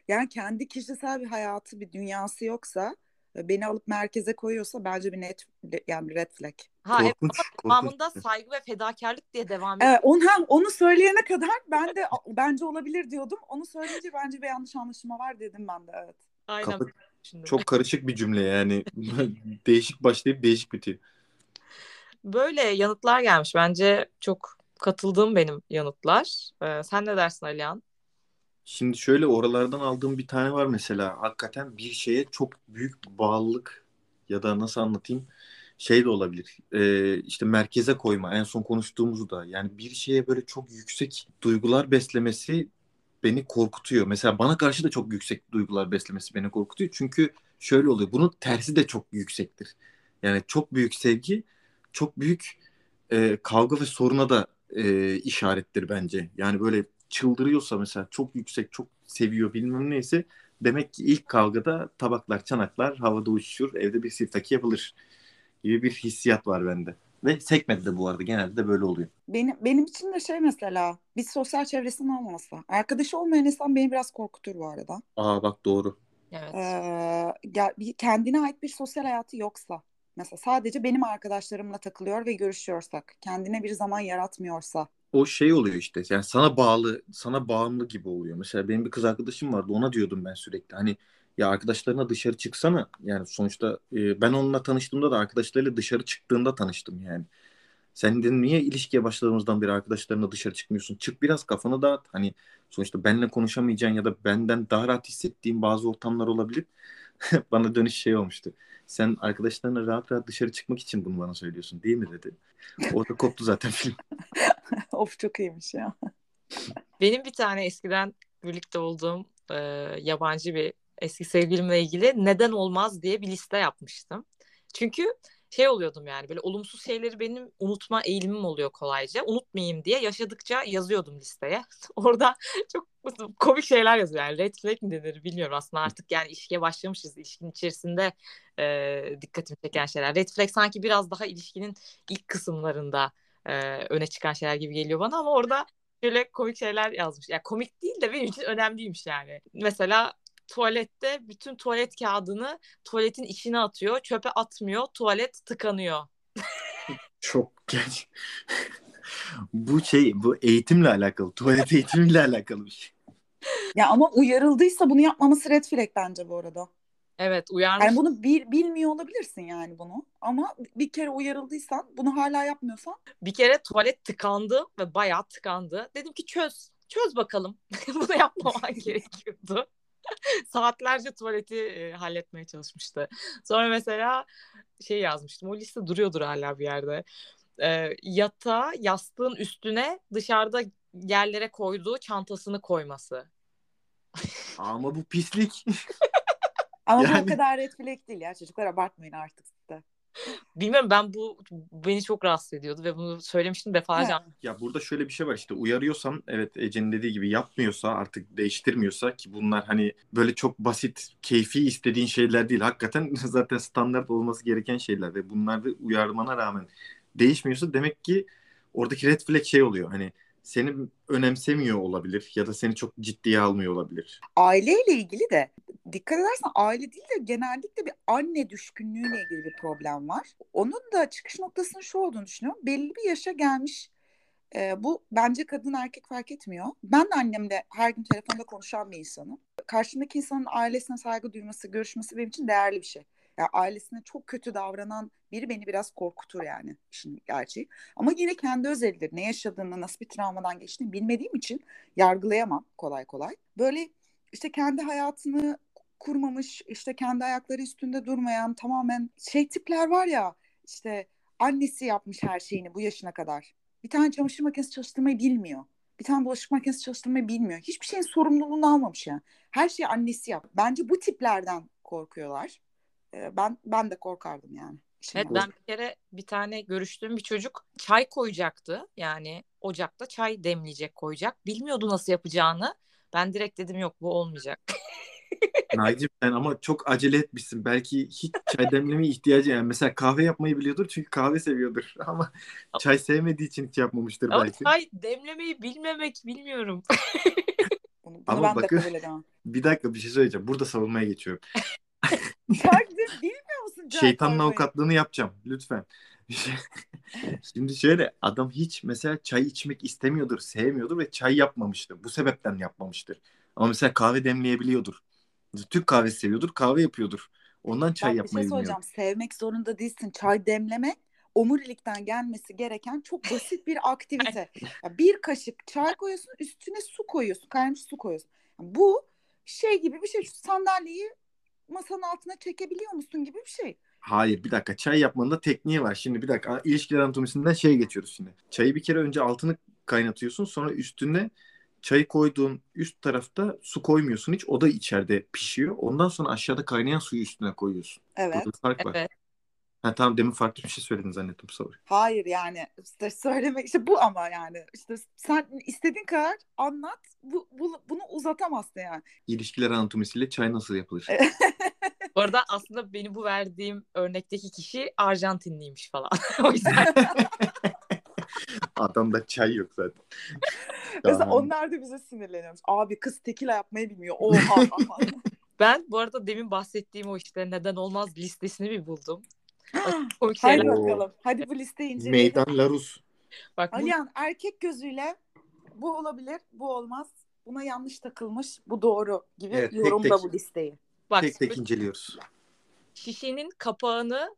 Yani kendi kişisel bir hayatı bir dünyası yoksa beni alıp merkeze koyuyorsa bence bir net yani red flag. Ha evet Korkunç, ama korkunç. devamında saygı ve fedakarlık diye devam ediyor. Evet, onu, onu söyleyene kadar ben de (laughs) "A- bence olabilir diyordum. Onu söyleyince bence bir yanlış anlaşılma var dedim ben de evet. Aynen. Kafa Şimdi. çok karışık bir cümle yani. (laughs) değişik başlayıp değişik bitiyor. Böyle yanıtlar gelmiş. Bence çok katıldığım benim yanıtlar. Ee, sen ne dersin Alihan? Şimdi şöyle oralardan aldığım bir tane var mesela. Hakikaten bir şeye çok büyük bağlılık ya da nasıl anlatayım şey de olabilir. Ee, işte merkeze koyma en son konuştuğumuzu da. Yani bir şeye böyle çok yüksek duygular beslemesi beni korkutuyor. Mesela bana karşı da çok yüksek duygular beslemesi beni korkutuyor. Çünkü şöyle oluyor. Bunun tersi de çok yüksektir. Yani çok büyük sevgi çok büyük e, kavga ve soruna da e, işarettir bence. Yani böyle çıldırıyorsa mesela çok yüksek, çok seviyor bilmem neyse demek ki ilk kavgada tabaklar, çanaklar havada uçuşur, evde bir siftaki yapılır gibi bir hissiyat var bende. Ve sekmedi de bu arada genelde de böyle oluyor. Benim, benim için de şey mesela bir sosyal çevresinin olmaması. Arkadaşı olmayan insan beni biraz korkutur bu arada. Aa bak doğru. Evet. Ee, gel- bir- kendine ait bir sosyal hayatı yoksa. Mesela sadece benim arkadaşlarımla takılıyor ve görüşüyorsak. Kendine bir zaman yaratmıyorsa. O şey oluyor işte. Yani sana bağlı, sana bağımlı gibi oluyor. Mesela benim bir kız arkadaşım vardı. Ona diyordum ben sürekli. Hani ya arkadaşlarına dışarı çıksana. Yani sonuçta e, ben onunla tanıştığımda da arkadaşlarıyla dışarı çıktığında tanıştım yani. Sen de niye ilişkiye başladığımızdan beri arkadaşlarına dışarı çıkmıyorsun? Çık biraz kafanı dağıt. Hani sonuçta benimle konuşamayacağın ya da benden daha rahat hissettiğin bazı ortamlar olabilir. (laughs) Bana dönüş şey olmuştu. Sen arkadaşlarına rahat rahat dışarı çıkmak için bunu bana söylüyorsun değil mi dedi. Orada koptu zaten film. (laughs) (laughs) of çok iyiymiş ya. Benim bir tane eskiden birlikte olduğum e, yabancı bir eski sevgilimle ilgili neden olmaz diye bir liste yapmıştım. Çünkü şey oluyordum yani böyle olumsuz şeyleri benim unutma eğilimim oluyor kolayca. Unutmayayım diye yaşadıkça yazıyordum listeye. (laughs) Orada çok komik şeyler yazıyor. Yani red flag mi denir bilmiyorum aslında artık yani ilişkiye başlamışız. İlişkinin içerisinde e, dikkatimi çeken şeyler. Red flag sanki biraz daha ilişkinin ilk kısımlarında e, öne çıkan şeyler gibi geliyor bana ama orada şöyle komik şeyler yazmış. Yani komik değil de benim için önemliymiş yani. Mesela tuvalette bütün tuvalet kağıdını tuvaletin içine atıyor. Çöpe atmıyor. Tuvalet tıkanıyor. Çok genç. (laughs) bu şey bu eğitimle alakalı. Tuvalet eğitimiyle alakalı bir şey. Ya ama uyarıldıysa bunu yapmaması red flag bence bu arada. Evet uyarmış. Yani bunu bil, bilmiyor olabilirsin yani bunu. Ama bir kere uyarıldıysan bunu hala yapmıyorsan Bir kere tuvalet tıkandı ve bayağı tıkandı. Dedim ki çöz. Çöz bakalım. (laughs) bunu yapmaman (laughs) gerekiyordu. (laughs) Saatlerce tuvaleti e, halletmeye çalışmıştı. Sonra mesela şey yazmıştım. O liste duruyordur hala bir yerde. E, yatağa yastığın üstüne dışarıda yerlere koyduğu çantasını koyması. Ama bu pislik. Ama bu Yani- o kadar red flag değil ya çocuklar abartmayın artık size. Bilmiyorum ben bu beni çok rahatsız ediyordu ve bunu söylemiştim defalarca. Ya burada şöyle bir şey var işte uyarıyorsam evet Ece'nin dediği gibi yapmıyorsa artık değiştirmiyorsa ki bunlar hani böyle çok basit keyfi istediğin şeyler değil. Hakikaten (laughs) zaten standart olması gereken şeyler ve bunlar da uyarmana rağmen değişmiyorsa demek ki oradaki red flag şey oluyor hani seni önemsemiyor olabilir ya da seni çok ciddiye almıyor olabilir. Aileyle ilgili de dikkat edersen aile değil de genellikle bir anne düşkünlüğüyle ilgili bir problem var. Onun da çıkış noktasının şu olduğunu düşünüyorum. Belli bir yaşa gelmiş e, bu bence kadın erkek fark etmiyor. Ben de annemle her gün telefonda konuşan bir insanım. Karşımdaki insanın ailesine saygı duyması, görüşmesi benim için değerli bir şey. Yani ailesine çok kötü davranan biri beni biraz korkutur yani işin gerçeği. Ama yine kendi özelidir. Ne yaşadığını, nasıl bir travmadan geçtiğini bilmediğim için yargılayamam kolay kolay. Böyle işte kendi hayatını kurmamış, işte kendi ayakları üstünde durmayan tamamen şey tipler var ya işte annesi yapmış her şeyini bu yaşına kadar. Bir tane çamaşır makinesi çalıştırmayı bilmiyor. Bir tane bulaşık makinesi çalıştırmayı bilmiyor. Hiçbir şeyin sorumluluğunu almamış yani. Her şeyi annesi yap. Bence bu tiplerden korkuyorlar. Ee, ben ben de korkardım yani. Evet Şimdi. ben bir kere bir tane görüştüğüm bir çocuk çay koyacaktı. Yani ocakta çay demleyecek koyacak. Bilmiyordu nasıl yapacağını. Ben direkt dedim yok bu olmayacak. (laughs) Nagi'cim sen ama çok acele etmişsin. Belki hiç çay demlemeye ihtiyacı yani. Mesela kahve yapmayı biliyordur çünkü kahve seviyordur. (laughs) Ama çay sevmediği için hiç yapmamıştır Ama belki. çay demlemeyi bilmemek bilmiyorum. (laughs) Bunu, bunu Ama ben bakın- de kabul edemem. Bir dakika bir şey söyleyeceğim. Burada savunmaya geçiyorum. (laughs) De- bilmiyor musun Şeytanın avukatlığını yapacağım lütfen. Şimdi şöyle adam hiç mesela çay içmek istemiyordur, sevmiyordur ve çay yapmamıştır. Bu sebepten yapmamıştır. Ama mesela kahve demleyebiliyordur. Türk kahvesi seviyordur, kahve yapıyordur. Ondan çay bir yapmayı şey bilmiyor. Sevmek zorunda değilsin. Çay demlemek omurilikten gelmesi gereken çok basit bir aktivite. (laughs) Ya bir kaşık çay koyuyorsun, üstüne su koyuyorsun, kaynamış su koyuyorsun. Yani bu şey gibi bir şey. Şu sandalyeyi masanın altına çekebiliyor musun gibi bir şey. Hayır bir dakika çay yapmanın da tekniği var. Şimdi bir dakika ilişkiler anatomisinden şeye geçiyoruz şimdi. Çayı bir kere önce altını kaynatıyorsun sonra üstüne çayı koyduğun üst tarafta su koymuyorsun hiç. O da içeride pişiyor. Ondan sonra aşağıda kaynayan suyu üstüne koyuyorsun. Evet. Burada fark var. Evet. Ha tamam demin farklı bir şey söyledin zannettim sorry. Hayır yani işte söylemek işte bu ama yani işte sen istediğin kadar anlat bu, bu- bunu uzatamazsın yani. İlişkiler anatomisiyle çay nasıl yapılır? (laughs) Bu arada aslında beni bu verdiğim örnekteki kişi Arjantinliymiş falan. (laughs) o yüzden (laughs) Adamda çay yok zaten. (laughs) Mesela Tamam. onlar da bize sinirleniyormuş. Abi kız tekila yapmayı bilmiyor. Oha. (laughs) ben bu arada demin bahsettiğim o işte neden olmaz listesini bir buldum. Komik Hadi bakalım. Hadi bu listeyi inceleyelim. Meydan Larus. Bak bu Aliyan erkek gözüyle bu olabilir, bu olmaz. Buna yanlış takılmış, bu doğru gibi Evet, tek yorumla tek. bu listeyi. bak Tek tek inceliyoruz. şişenin kapağını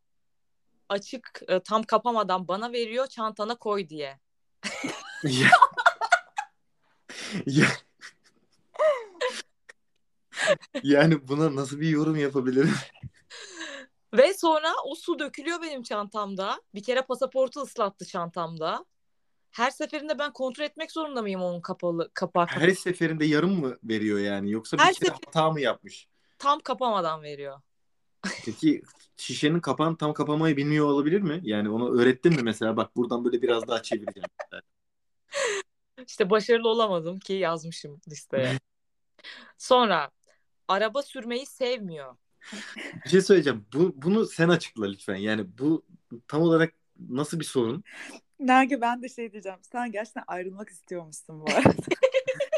açık e, tam kapamadan bana veriyor çantana koy diye. Ya. ya. Yani buna nasıl bir yorum yapabilirim? Ve sonra o su dökülüyor benim çantamda. Bir kere pasaportu ıslattı çantamda. Her seferinde ben kontrol etmek zorunda mıyım onun kapalı kapağı? Her seferinde yarım mı veriyor yani yoksa bir Her kere sefer- hata mı yapmış? Tam kapamadan veriyor. Peki şişenin kapağını tam kapamayı bilmiyor olabilir mi? Yani onu öğrettin mi mesela? Bak buradan böyle biraz daha çevireceğim. (laughs) İşte başarılı olamadım ki yazmışım listeye. Sonra araba sürmeyi sevmiyor. Bir şey söyleyeceğim. Bu, bunu sen açıkla lütfen. Yani bu tam olarak nasıl bir sorun? Nergi ben de şey diyeceğim. Sen gerçekten ayrılmak istiyormuşsun bu arada. (laughs)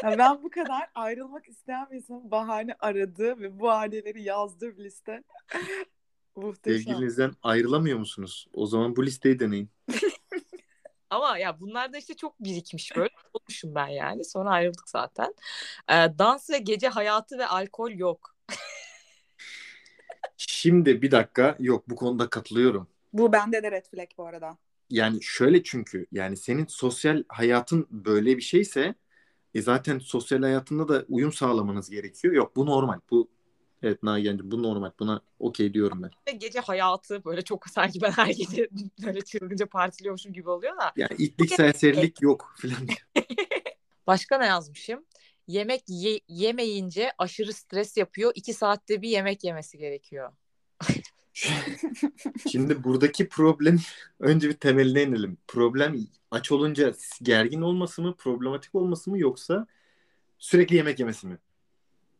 Ya ben bu kadar ayrılmak isteyen bir insanın bahane aradığı ve bu bahaneleri yazdığı bir liste. (laughs) Muhteşem. Sevgilinizden ayrılamıyor musunuz? O zaman bu listeyi deneyin. (laughs) Ama ya bunlar da işte çok birikmiş böyle. Olmuşum ben yani. Sonra ayrıldık zaten. Ee, dans ve gece hayatı ve alkol yok. Şimdi bir dakika. Yok bu konuda katılıyorum. Bu bende de red flag bu arada. Yani şöyle çünkü yani senin sosyal hayatın böyle bir şeyse e zaten sosyal hayatında da uyum sağlamanız gerekiyor. Yok bu normal. Bu evet Nagihan'cığım bu normal. Buna okey diyorum ben. Ve gece hayatı böyle çok (laughs) sanki ben her gece böyle çılgınca partiliyormuşum gibi oluyor da. Yani itlik serserilik yok filan. (laughs) Başka ne yazmışım? Yemek ye- yemeyince aşırı stres yapıyor. İki saatte bir yemek yemesi gerekiyor. (laughs) Şimdi buradaki problem (laughs) önce bir temeline inelim. Problem aç olunca gergin olması mı, problematik olması mı yoksa sürekli yemek yemesi mi?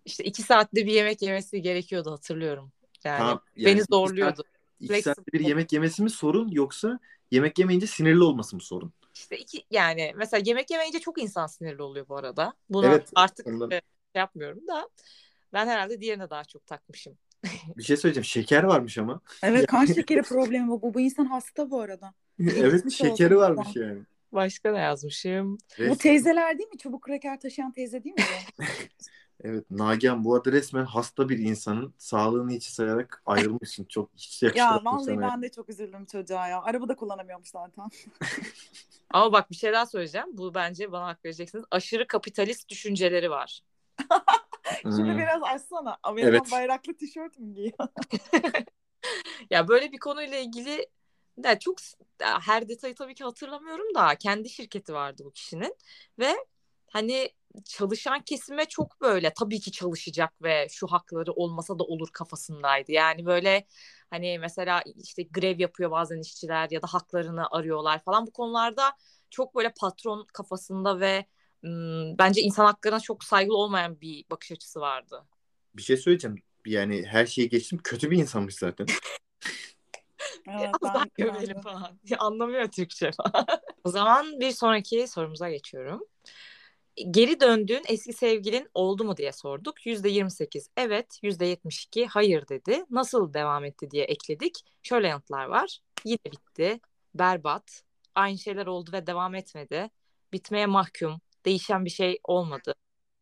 İşte iki saatte bir yemek yemesi gerekiyordu hatırlıyorum. Yani Tamam, yani beni iki zorluyordu. saat- İki saatte bir yemek yemesi mi sorun yoksa yemek yemeyince sinirli olması mı sorun? İşte iki yani mesela yemek yemeyince çok insan sinirli oluyor bu arada. Buna Evet, artık ondan- şey yapmıyorum da ben herhalde diğerine daha çok takmışım. Bir şey söyleyeceğim. Şeker varmış ama. Evet kan şekeri (laughs) problemi bu. Bu, bu insan hasta bu arada. evet şekeri varmış yani. Başka ne yazmışım? Bu Res- teyzeler değil mi? Çubuk kraker taşıyan teyze değil mi? bu? (laughs) evet Nagihan bu arada resmen hasta bir insanın sağlığını hiç sayarak ayrılmışsın. Çok hiç ya vallahi sana. ben de çok üzüldüm çocuğa ya. Araba da kullanamıyormuş zaten. (laughs) Ama bak bir şey daha söyleyeceğim. Bu bence bana hak vereceksiniz. Aşırı kapitalist düşünceleri var. Şimdi Hmm. biraz açsana. Amerikan Evet. bayraklı tişört mü giyiyor? (laughs) Ya böyle bir konuyla ilgili de çok her detayı tabii ki hatırlamıyorum da kendi şirketi vardı bu kişinin ve hani çalışan kesime çok böyle tabii ki çalışacak ve şu hakları olmasa da olur kafasındaydı. Yani böyle hani mesela işte grev yapıyor bazen işçiler ya da haklarını arıyorlar falan bu konularda çok böyle patron kafasında ve bence insan haklarına çok saygılı olmayan bir bakış açısı vardı. Bir şey söyleyeceğim. Yani her şeyi geçtim. Kötü bir insanmış zaten. (laughs) Evet, ben- gömelim falan. (laughs) Ya, anlamıyor Türkçe falan. (laughs) o zaman bir sonraki sorumuza geçiyorum. Geri döndüğün eski sevgilin oldu mu diye sorduk. %28 evet, %72 hayır dedi. Nasıl devam etti diye ekledik. Şöyle yanıtlar var. Yine bitti, berbat, aynı şeyler oldu ve devam etmedi. Bitmeye mahkum, değişen bir şey olmadı.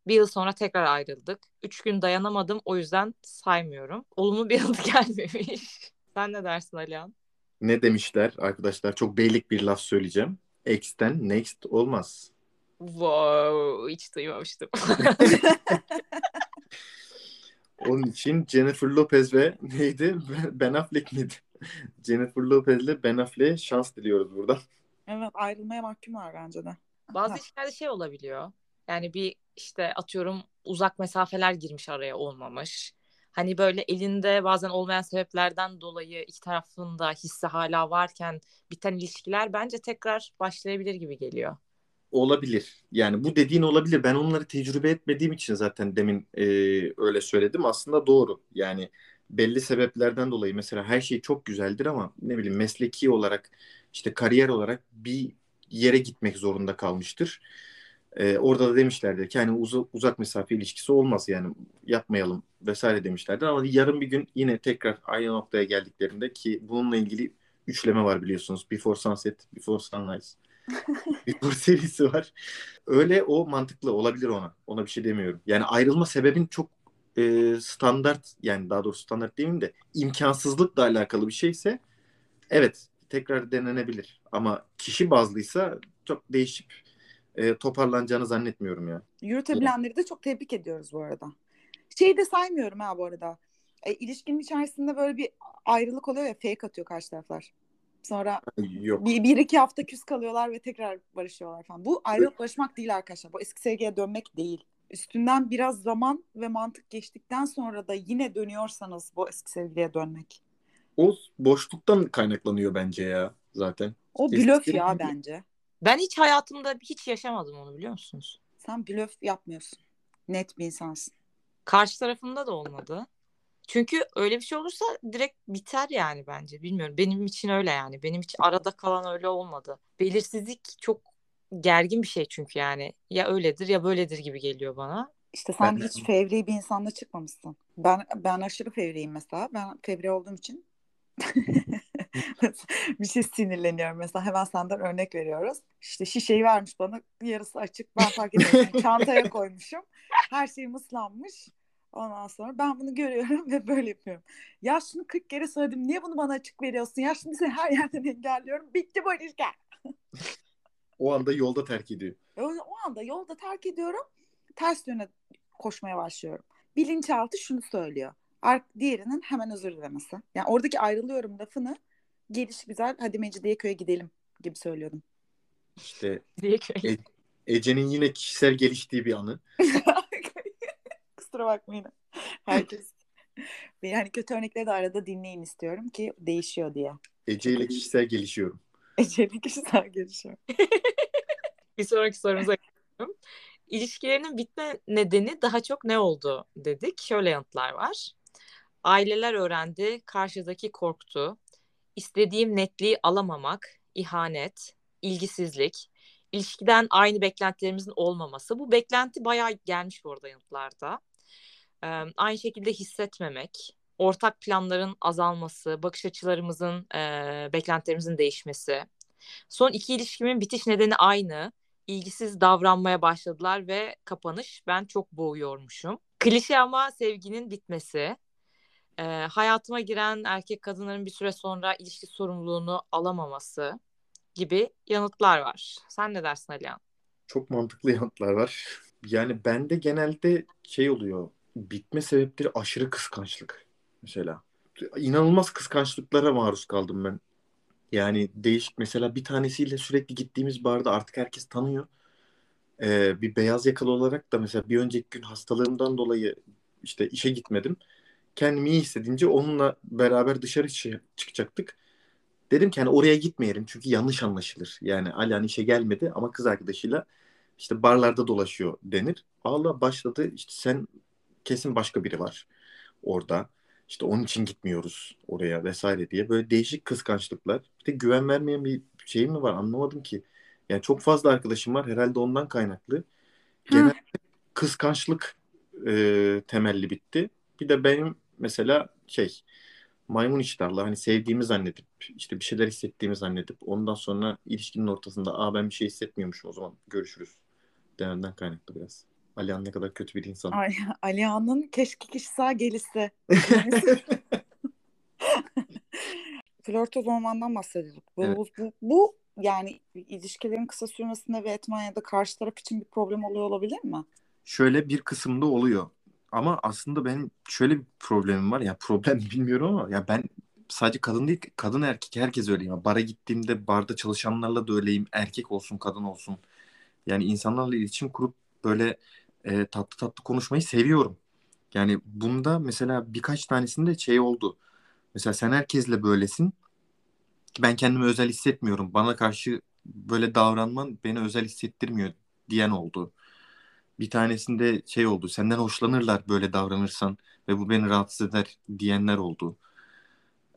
Bir yıl sonra tekrar ayrıldık. Üç gün dayanamadım o yüzden saymıyorum. Olumlu bir yıl (laughs) gelmemiş. Sen ne dersin Alihan? Ne demişler arkadaşlar? Çok beylik bir laf söyleyeceğim. X'ten next olmaz. Wow, hiç duymamıştım. (laughs) Onun için Jennifer Lopez ve (laughs) neydi? Ben Affleck miydi? Jennifer Lopez ile Ben Affleck'e şans diliyoruz burada. Evet ayrılmaya mahkumlar bence de. Bazı işlerde şey olabiliyor. Yani bir işte atıyorum uzak mesafeler girmiş araya olmamış. Hani böyle elinde bazen olmayan sebeplerden dolayı iki tarafın da hissi hala varken biten ilişkiler bence tekrar başlayabilir gibi geliyor. Olabilir. Yani bu dediğin olabilir. Ben onları tecrübe etmediğim için zaten demin e, öyle söyledim. Aslında doğru. Yani belli sebeplerden dolayı mesela her şey çok güzeldir ama ne bileyim mesleki olarak işte kariyer olarak bir yere gitmek zorunda kalmıştır. Ee, orada da demişlerdir ki hani uz- uzak mesafe ilişkisi olmaz yani yapmayalım vesaire demişlerdir ama yarın bir gün yine tekrar aynı noktaya geldiklerinde ki bununla ilgili üçleme var biliyorsunuz. Before Sunset, Before Sunrise. (laughs) Before serisi var. Öyle o mantıklı olabilir ona. Ona bir şey demiyorum. Yani ayrılma sebebin çok e, standart yani daha doğrusu standart demeyeyim de imkansızlıkla alakalı bir şeyse evet tekrar denenebilir. Ama kişi bazlıysa çok değişip e, toparlanacağını zannetmiyorum ya. Yürütebilenleri de çok tebrik ediyoruz bu arada. Şeyi de saymıyorum ha bu arada. E, ilişkinin içerisinde böyle bir ayrılık oluyor ya fake atıyor karşı taraflar. Sonra Yok. bir, bir iki hafta küs kalıyorlar ve tekrar barışıyorlar falan. Bu ayrılık barışmak değil arkadaşlar. Bu eski sevgiye dönmek değil. Üstünden biraz zaman ve mantık geçtikten sonra da yine dönüyorsanız bu eski sevgiliye dönmek. O boşluktan kaynaklanıyor bence ya zaten. O Eski blöf ya sevgili- bence. Ben hiç hayatımda hiç yaşamadım onu biliyor musunuz? Sen blöf yapmıyorsun. Net bir insansın. Karşı tarafında da olmadı. Çünkü öyle bir şey olursa direkt biter yani bence. Bilmiyorum. Benim için öyle yani. Benim hiç arada kalan öyle olmadı. Belirsizlik çok gergin bir şey çünkü yani. Ya öyledir ya böyledir gibi geliyor bana. İşte sen Ben- hiç fevri bir insanla çıkmamışsın. Ben ben aşırı fevriyim mesela. Ben fevri olduğum için (laughs) bir şey sinirleniyorum mesela. Hemen senden örnek veriyoruz. İşte şişeyi vermiş bana yarısı açık. Ben fark etmiyorum. Çantaya koymuşum. Her şeyim ıslanmış. Ondan sonra ben bunu görüyorum ve böyle yapıyorum. Ya şunu 40 kere söyledim. Niye bunu bana açık veriyorsun? Ya şimdi seni her yerden engelliyorum. Bitti bu ilişki. O anda yolda terk ediyor. O, o anda yolda terk ediyorum. Ters yöne koşmaya başlıyorum. Bilinçaltı şunu söylüyor. Ark diğerinin hemen özür dilemesi. Yani oradaki ayrılıyorum lafını geliş güzel hadi Mecidiyeköy'e gidelim gibi söylüyordum. İşte. (laughs) E- Ece'nin yine kişisel geliştiği bir anı. (laughs) Kusura bakmayın. Herkes. (laughs) Yani kötü örnekleri de arada dinleyin istiyorum ki değişiyor diye. Ece ile kişisel gelişiyorum. Ece'nin kişisel gelişiyor. Bir sonraki sorumuza geçiyorum. İlişkilerinin bitme nedeni daha çok ne oldu dedik. Şöyle yanıtlar var. Aileler öğrendi, karşıdaki korktu. İstediğim netliği alamamak, ihanet, ilgisizlik, ilişkiden aynı beklentilerimizin olmaması. Bu beklenti bayağı gelmiş bu arada yanıtlarda. Ee, aynı şekilde hissetmemek, ortak planların azalması, bakış açılarımızın, e, beklentilerimizin değişmesi. Son iki ilişkimin bitiş nedeni aynı. İlgisiz davranmaya başladılar ve kapanış. Ben çok boğuyormuşum. Klişe ama sevginin bitmesi. Ee, hayatıma giren erkek kadınların bir süre sonra ilişki sorumluluğunu alamaması gibi yanıtlar var. Sen ne dersin Alihan? Çok mantıklı (laughs) yanıtlar var. Yani bende genelde şey oluyor. Bitme sebepleri aşırı kıskançlık. Mesela. İnanılmaz kıskançlıklara maruz kaldım ben. Yani değişik mesela bir tanesiyle sürekli gittiğimiz barda artık herkes tanıyor. Ee, bir beyaz yakalı olarak da mesela bir önceki gün hastalığımdan dolayı işte işe gitmedim. Kendimi iyi hissedince onunla beraber dışarı çı- çıkacaktık. Dedim ki hani oraya gitmeyelim çünkü yanlış anlaşılır. Yani Alihan işe gelmedi ama kız arkadaşıyla işte barlarda dolaşıyor denir. Allah başladı işte sen kesin başka biri var orada. İşte onun için gitmiyoruz oraya vesaire diye böyle değişik kıskançlıklar. Bir de güven vermeyen bir şey mi var anlamadım ki. Yani çok fazla arkadaşım var herhalde ondan kaynaklı. genelde kıskançlık e, temelli bitti. Bir de benim mesela şey maymun iştahlı hani sevdiğimi zannedip işte bir şeyler hissettiğimi zannedip ondan sonra ilişkinin ortasında aa ben bir şey hissetmiyormuşum o zaman görüşürüz dememden kaynaklı biraz. Alihan ne kadar kötü bir insan. Ay, Alihan'ın keşke kişisel gelişse. (laughs) Flörtöz olmandan bahsediyorduk. Bu, Evet. bu, bu yani ilişkilerin kısa sürmesinde ve etmen ya da karşı taraf için bir problem oluyor olabilir mi? Şöyle bir kısımda oluyor. Ama aslında benim şöyle bir problemim var. Ya problem (laughs) bilmiyorum ama ya ben sadece kadın değil kadın erkek herkes öyleyim. Bara gittiğimde barda çalışanlarla da öyleyim. Erkek olsun kadın olsun. Yani insanlarla iletişim kurup böyle e, tatlı tatlı konuşmayı seviyorum. Yani bunda mesela birkaç tanesinde şey oldu. Mesela sen herkesle böylesin. Ben kendimi özel hissetmiyorum. Bana karşı böyle davranman beni özel hissettirmiyor diyen oldu. Bir tanesinde şey oldu. Senden hoşlanırlar böyle davranırsan ve bu beni rahatsız eder diyenler oldu.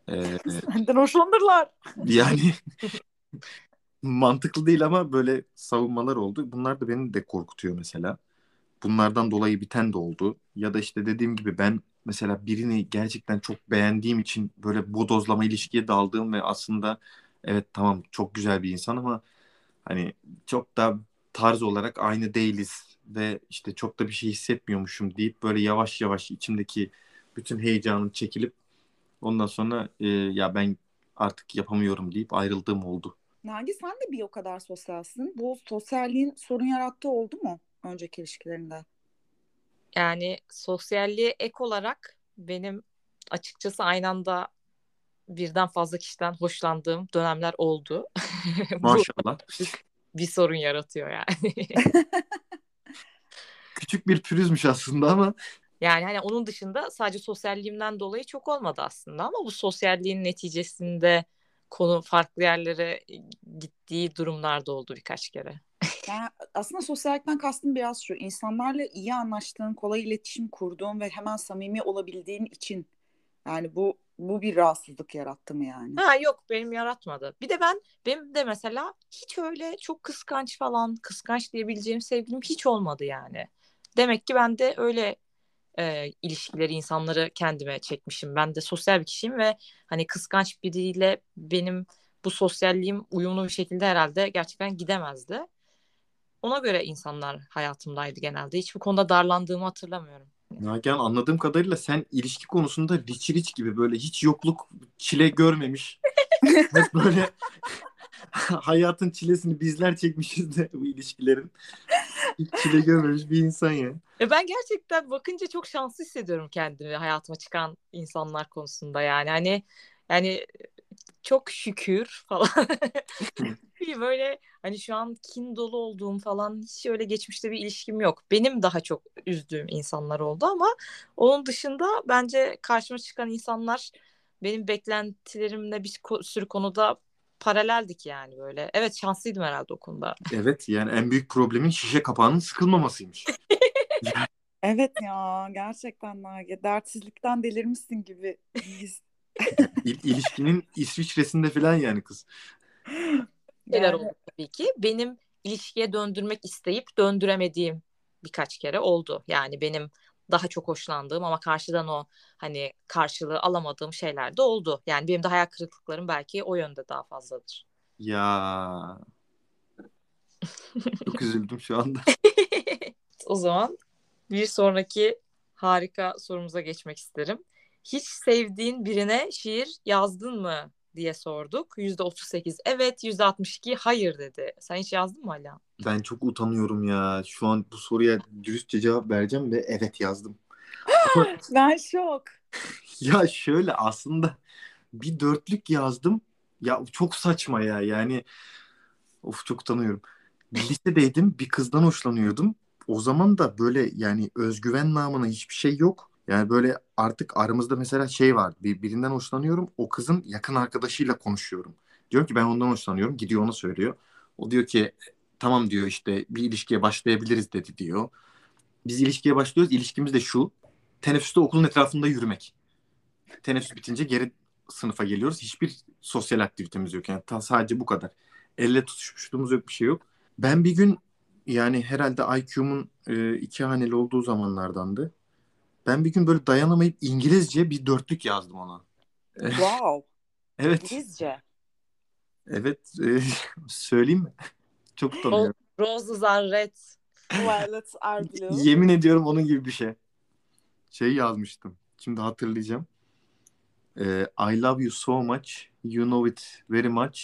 Ee, (laughs) Senden hoşlanırlar. yani (laughs) mantıklı değil ama böyle savunmalar oldu. Bunlar da beni de korkutuyor mesela. Bunlardan dolayı biten de oldu. Ya da işte dediğim gibi ben mesela birini gerçekten çok beğendiğim için böyle bodozlama ilişkiye daldığım ve aslında evet tamam çok güzel bir insan ama hani çok da tarz olarak aynı değiliz ve işte çok da bir şey hissetmiyormuşum deyip böyle yavaş yavaş içimdeki bütün heyecanım çekilip ondan sonra e, ya ben artık yapamıyorum deyip ayrıldığım oldu. Nagi sen de bir o kadar sosyalsin. Bu sosyalliğin sorun yarattığı oldu mu önceki ilişkilerinde? Yani sosyalliğe ek olarak benim açıkçası aynı anda birden fazla kişiden hoşlandığım dönemler oldu. (laughs) Bu Maşallah. bir sorun yaratıyor yani. (laughs) Küçük bir pürüzmüş aslında ama Yani hani onun dışında sadece sosyalliğimden dolayı çok olmadı aslında ama bu sosyalliğin neticesinde konu farklı yerlere gittiği durumlarda oldu birkaç kere. Yani aslında sosyallikten kastım biraz şu. insanlarla iyi anlaştığın, kolay iletişim kurduğun ve hemen samimi olabildiğin için yani bu bu bir rahatsızlık yarattı mı yani? Ha yok benim yaratmadı. Bir de ben benim de mesela hiç öyle çok kıskanç falan kıskanç diyebileceğim sevgilim hiç olmadı yani. Demek ki ben de öyle e, ilişkileri insanları kendime çekmişim. Ben de sosyal bir kişiyim ve hani kıskanç biriyle benim bu sosyalliğim uyumlu bir şekilde herhalde gerçekten gidemezdi. Ona göre insanlar hayatımdaydı genelde. Hiç bu konuda darlandığımı hatırlamıyorum. Nagihan anladığım kadarıyla sen ilişki konusunda Rich Rich gibi böyle hiç yokluk çile görmemiş. (laughs) Hep böyle (laughs) hayatın çilesini bizler çekmişiz de bu ilişkilerin. Hiç çile görmemiş bir insan ya. E ben gerçekten bakınca çok şanslı hissediyorum kendimi hayatıma çıkan insanlar konusunda yani. Hani yani çok şükür falan. (laughs) böyle hani şu an kin dolu olduğum falan hiç öyle geçmişte bir ilişkim yok. Benim daha çok üzdüğüm insanlar oldu ama onun dışında bence karşıma çıkan insanlar benim beklentilerimle bir sürü konuda paraleldik yani böyle. Evet şanslıydım herhalde o konuda. Evet yani en büyük problemin şişe kapağının sıkılmamasıymış. (laughs) Evet ya gerçekten Nagi dertsizlikten delirmişsin gibi. İl- ilişkinin İsviçre'sinde falan yani kız. Şeyler Yani oldu tabii ki. Benim ilişkiye döndürmek isteyip döndüremediğim birkaç kere oldu. Yani benim daha çok hoşlandığım ama karşıdan o hani karşılığı alamadığım şeyler de oldu. Yani benim de hayal kırıklıklarım belki o yönde daha fazladır. Ya çok üzüldüm şu anda. (laughs) O zaman bir sonraki harika sorumuza geçmek isterim. Hiç sevdiğin birine şiir yazdın mı diye sorduk. %38 evet, %62 hayır dedi. Sen hiç yazdın mı hala? Ben çok utanıyorum ya. Şu an bu soruya dürüstçe cevap vereceğim ve evet yazdım. Ama (gasps) ben şok. (laughs) ya şöyle aslında bir dörtlük yazdım. Ya çok saçma ya. Yani of çok utanıyorum. Lisedeydim bir kızdan hoşlanıyordum. O zaman da böyle yani özgüven namına hiçbir şey yok. Yani böyle artık aramızda mesela şey var. Bir, birinden hoşlanıyorum. O kızın yakın arkadaşıyla konuşuyorum. Diyor ki ben ondan hoşlanıyorum. Gidiyor ona söylüyor. O diyor ki tamam diyor işte bir ilişkiye başlayabiliriz dedi diyor. Biz ilişkiye başlıyoruz. İlişkimiz de şu. Teneffüste okulun etrafında yürümek. Teneffüs bitince geri sınıfa geliyoruz. Hiçbir sosyal aktivitemiz yok. Yani ta- sadece bu kadar. Elle tutuşmuşluğumuz yok bir şey yok. Ben bir gün yani herhalde IQ'mun e, iki haneli olduğu zamanlardandı. Ben bir gün böyle dayanamayıp İngilizce bir dörtlük yazdım ona. Wow. (laughs) Evet. İngilizce. Evet. e, (laughs) söyleyeyim mi? Çok utanıyorum. Roses are red. Violets are blue. Yemin ediyorum onun gibi bir şey. Şey yazmıştım. Şimdi hatırlayacağım. Ee, I love you so much. You know it very much.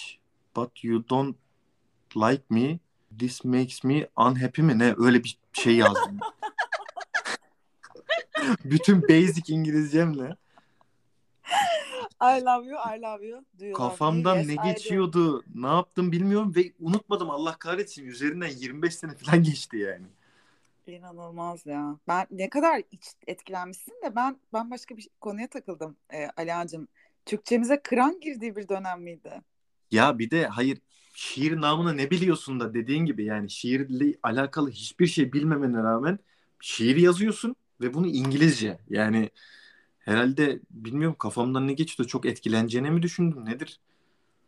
But you don't like me. This makes me unhappy mi? Ne? Öyle bir şey yazdım. (laughs) Bütün basic İngilizcemle I love you, I love you. Do kafamdan Yes, ne I do. geçiyordu, ne yaptım bilmiyorum ve unutmadım Allah kahretsin. Üzerinden 25 sene falan geçti yani. İnanılmaz ya. Ben ne kadar iç etkilenmişsin de ben ben başka bir konuya takıldım e, Alihan'cığım. Türkçemize kıran girdiği bir dönem miydi? Ya bir de hayır şiir namına ne biliyorsun da dediğin gibi yani şiirle alakalı hiçbir şey bilmemene rağmen şiir yazıyorsun ve bunu İngilizce. Yani herhalde bilmiyorum kafamdan ne geçti çok etkileneceğini mi düşündüm nedir?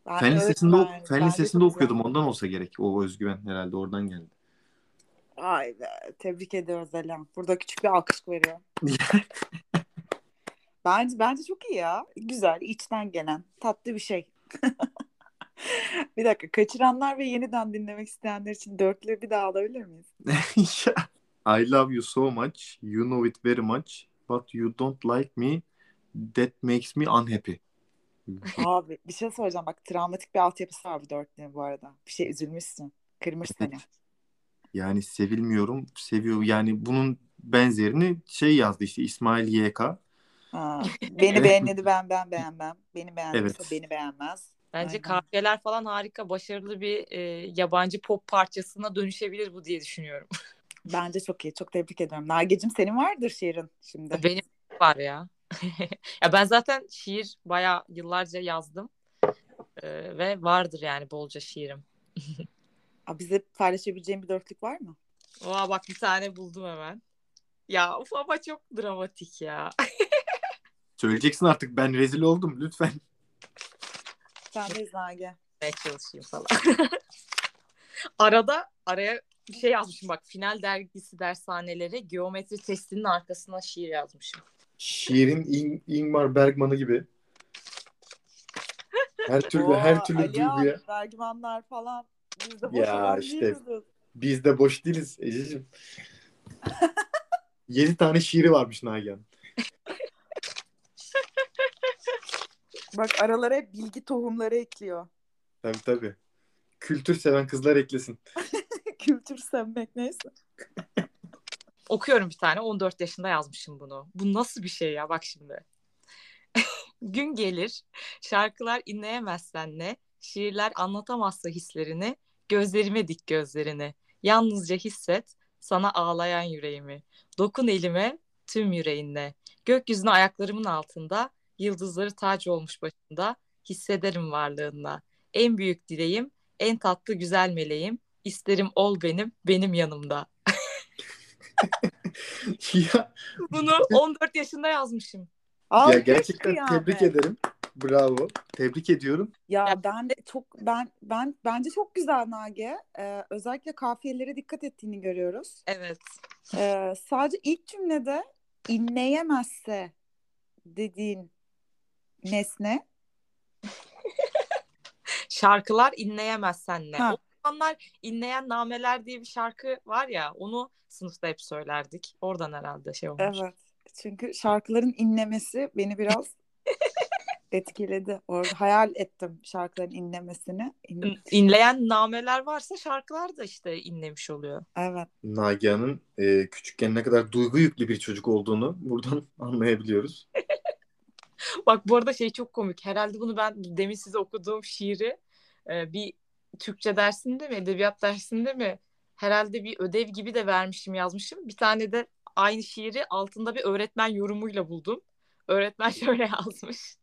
Ben, Fen lisesinde, ben- fen bence lisesinde okuyordum ondan olsa gerek. O özgüven herhalde oradan geldi. Ay be, tebrik ediyoruz Alihan. Burada küçük bir alkış veriyor. (laughs) Bence bence çok iyi ya. Güzel, içten gelen, tatlı bir şey. (laughs) bir dakika, kaçıranlar ve yeniden dinlemek isteyenler için dörtlüğü bir daha alabilir miyiz? (laughs) I love you so much. You know it very much. But you don't like me. That makes me unhappy. Abi bir şey soracağım. Bak travmatik bir altyapısı var bu dörtlüğün bu arada. Bir şey üzülmüşsün. Kırmış seni. Yani sevilmiyorum, seviyor. Yani bunun benzerini şey yazdı işte İsmail YK. Ha, beni beğenmedi ben ben beğenmem. Beni beğenmezse Evet. beni beğenmez. Bence Aynen. kafiyeler falan harika, başarılı bir e, yabancı pop parçasına dönüşebilir bu diye düşünüyorum. (laughs) Bence çok iyi. Çok tebrik ediyorum. Nagi'cim senin vardır şiirin şimdi. Benim var ya. (laughs) ya ben zaten şiir bayağı yıllarca yazdım. E, ve vardır yani bolca şiirim. (laughs) Aa, bize paylaşabileceğin bir dörtlük var mı? Oha bak bir tane buldum hemen. Ya of ama çok dramatik ya. (laughs) Söyleyeceksin artık ben rezil oldum lütfen. Sen de Nagi. Ne çalışayım falan. Arada araya bir şey yazmışım bak. Final dergisi dershaneleri geometri testinin arkasına şiir yazmışım. Şiirin İng- Ingmar Bergman'ı gibi. Her türlü Oo, her türlü Alihan, duyguya. Bergmanlar falan. Biz de boş Ya işte. değiliz. Biz de boş değiliz Ececiğim. (laughs) Yedi tane şiiri varmış Nagihan. Bak aralara hep bilgi tohumları ekliyor. Tabii tabii. Kültür seven kızlar eklesin. (laughs) Kültür sevmek neyse. Okuyorum bir tane. 14 yaşında yazmışım bunu. Bu nasıl bir şey ya bak şimdi. (laughs) Gün gelir, şarkılar inleyemezsen ne, şiirler anlatamazsa hislerini, gözlerime dik gözlerini. Yalnızca hisset, sana ağlayan yüreğimi. Dokun elime, tüm yüreğinle. Gökyüzüne ayaklarımın altında, yıldızları tac olmuş başında, hissederim varlığınla. En büyük dileğim, en tatlı güzel meleğim, isterim ol benim, benim yanımda. (laughs) ya, Bunu 14 yaşında yazmışım. ya Alkış gerçekten kıyamet. tebrik ederim. Bravo. Tebrik ediyorum. Ya Ya- ben de çok ben ben bence çok güzel Nage. Ee, özellikle kafiyelere dikkat ettiğini görüyoruz. Evet. Ee, sadece ilk cümlede inleyemezse dediğin nesne (laughs) Şarkılar inleyemezsen ne? Ha. Zamanlar inleyen nameler diye bir şarkı var ya onu sınıfta hep söylerdik. Oradan herhalde şey olmuş. evet. Çünkü şarkıların inlemesi beni biraz (laughs) etkiledi. Orada hayal ettim şarkıların inlemesini. İn- İnleyen nameler varsa şarkılar da işte inlemiş oluyor. Evet. Nagihan'ın e, küçükken ne kadar duygu yüklü bir çocuk olduğunu buradan (laughs) anlayabiliyoruz. Bak bu arada şey çok komik. Herhalde bunu ben demin size okuduğum şiiri e, bir Türkçe dersinde mi, edebiyat dersinde mi herhalde bir ödev gibi de vermişim, yazmışım. Bir tane de aynı şiiri altında bir öğretmen yorumuyla buldum. Öğretmen (laughs) şöyle yazmış.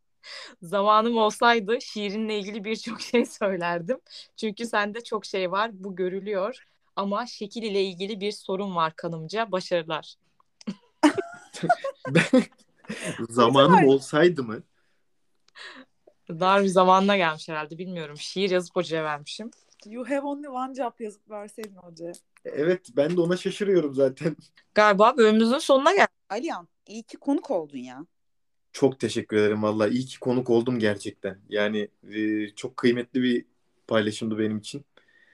Zamanım olsaydı şiirinle ilgili birçok şey söylerdim. Çünkü sende çok şey var, bu görülüyor. Ama şekil ile ilgili bir sorun var kanımca. Başarılar. (laughs) Ben, (laughs) zamanım olsaydı mı? Dar bir zamanla gelmiş herhalde bilmiyorum. Şiir yazıp hocaya vermişim. You have only one job yazıp verseydin hocaya. Evet ben de ona şaşırıyorum zaten. (laughs) Galiba bölümümüzün sonuna geldik. Alihan iyi ki konuk oldun ya. Çok teşekkür ederim valla. İyi ki konuk oldum gerçekten. Yani e, çok kıymetli bir paylaşımdı benim için.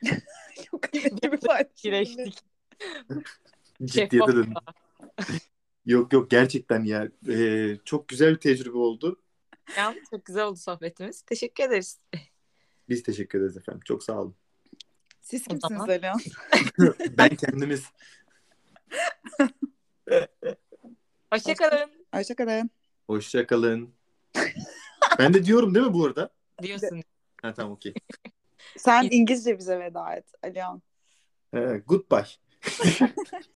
(laughs) Çok kıymetli bir paylaşım. Kireçtik. (laughs) Ciddiyete Şeffaf. döndüm. Yok yok gerçekten ya. E, çok güzel bir tecrübe oldu. Yani çok güzel oldu sohbetimiz. Teşekkür ederiz. Biz teşekkür ederiz efendim. Çok sağ olun. Siz O kimsiniz zaman- Alihan? (laughs) ben kendimiz. (laughs) Hoşçakalın Hoşçakalın. Hoşçakalın. ben de diyorum değil mi bu arada? diyorsun. Ha tamam okey. Sen İngilizce bize veda et Alihan. Ha, goodbye. (laughs)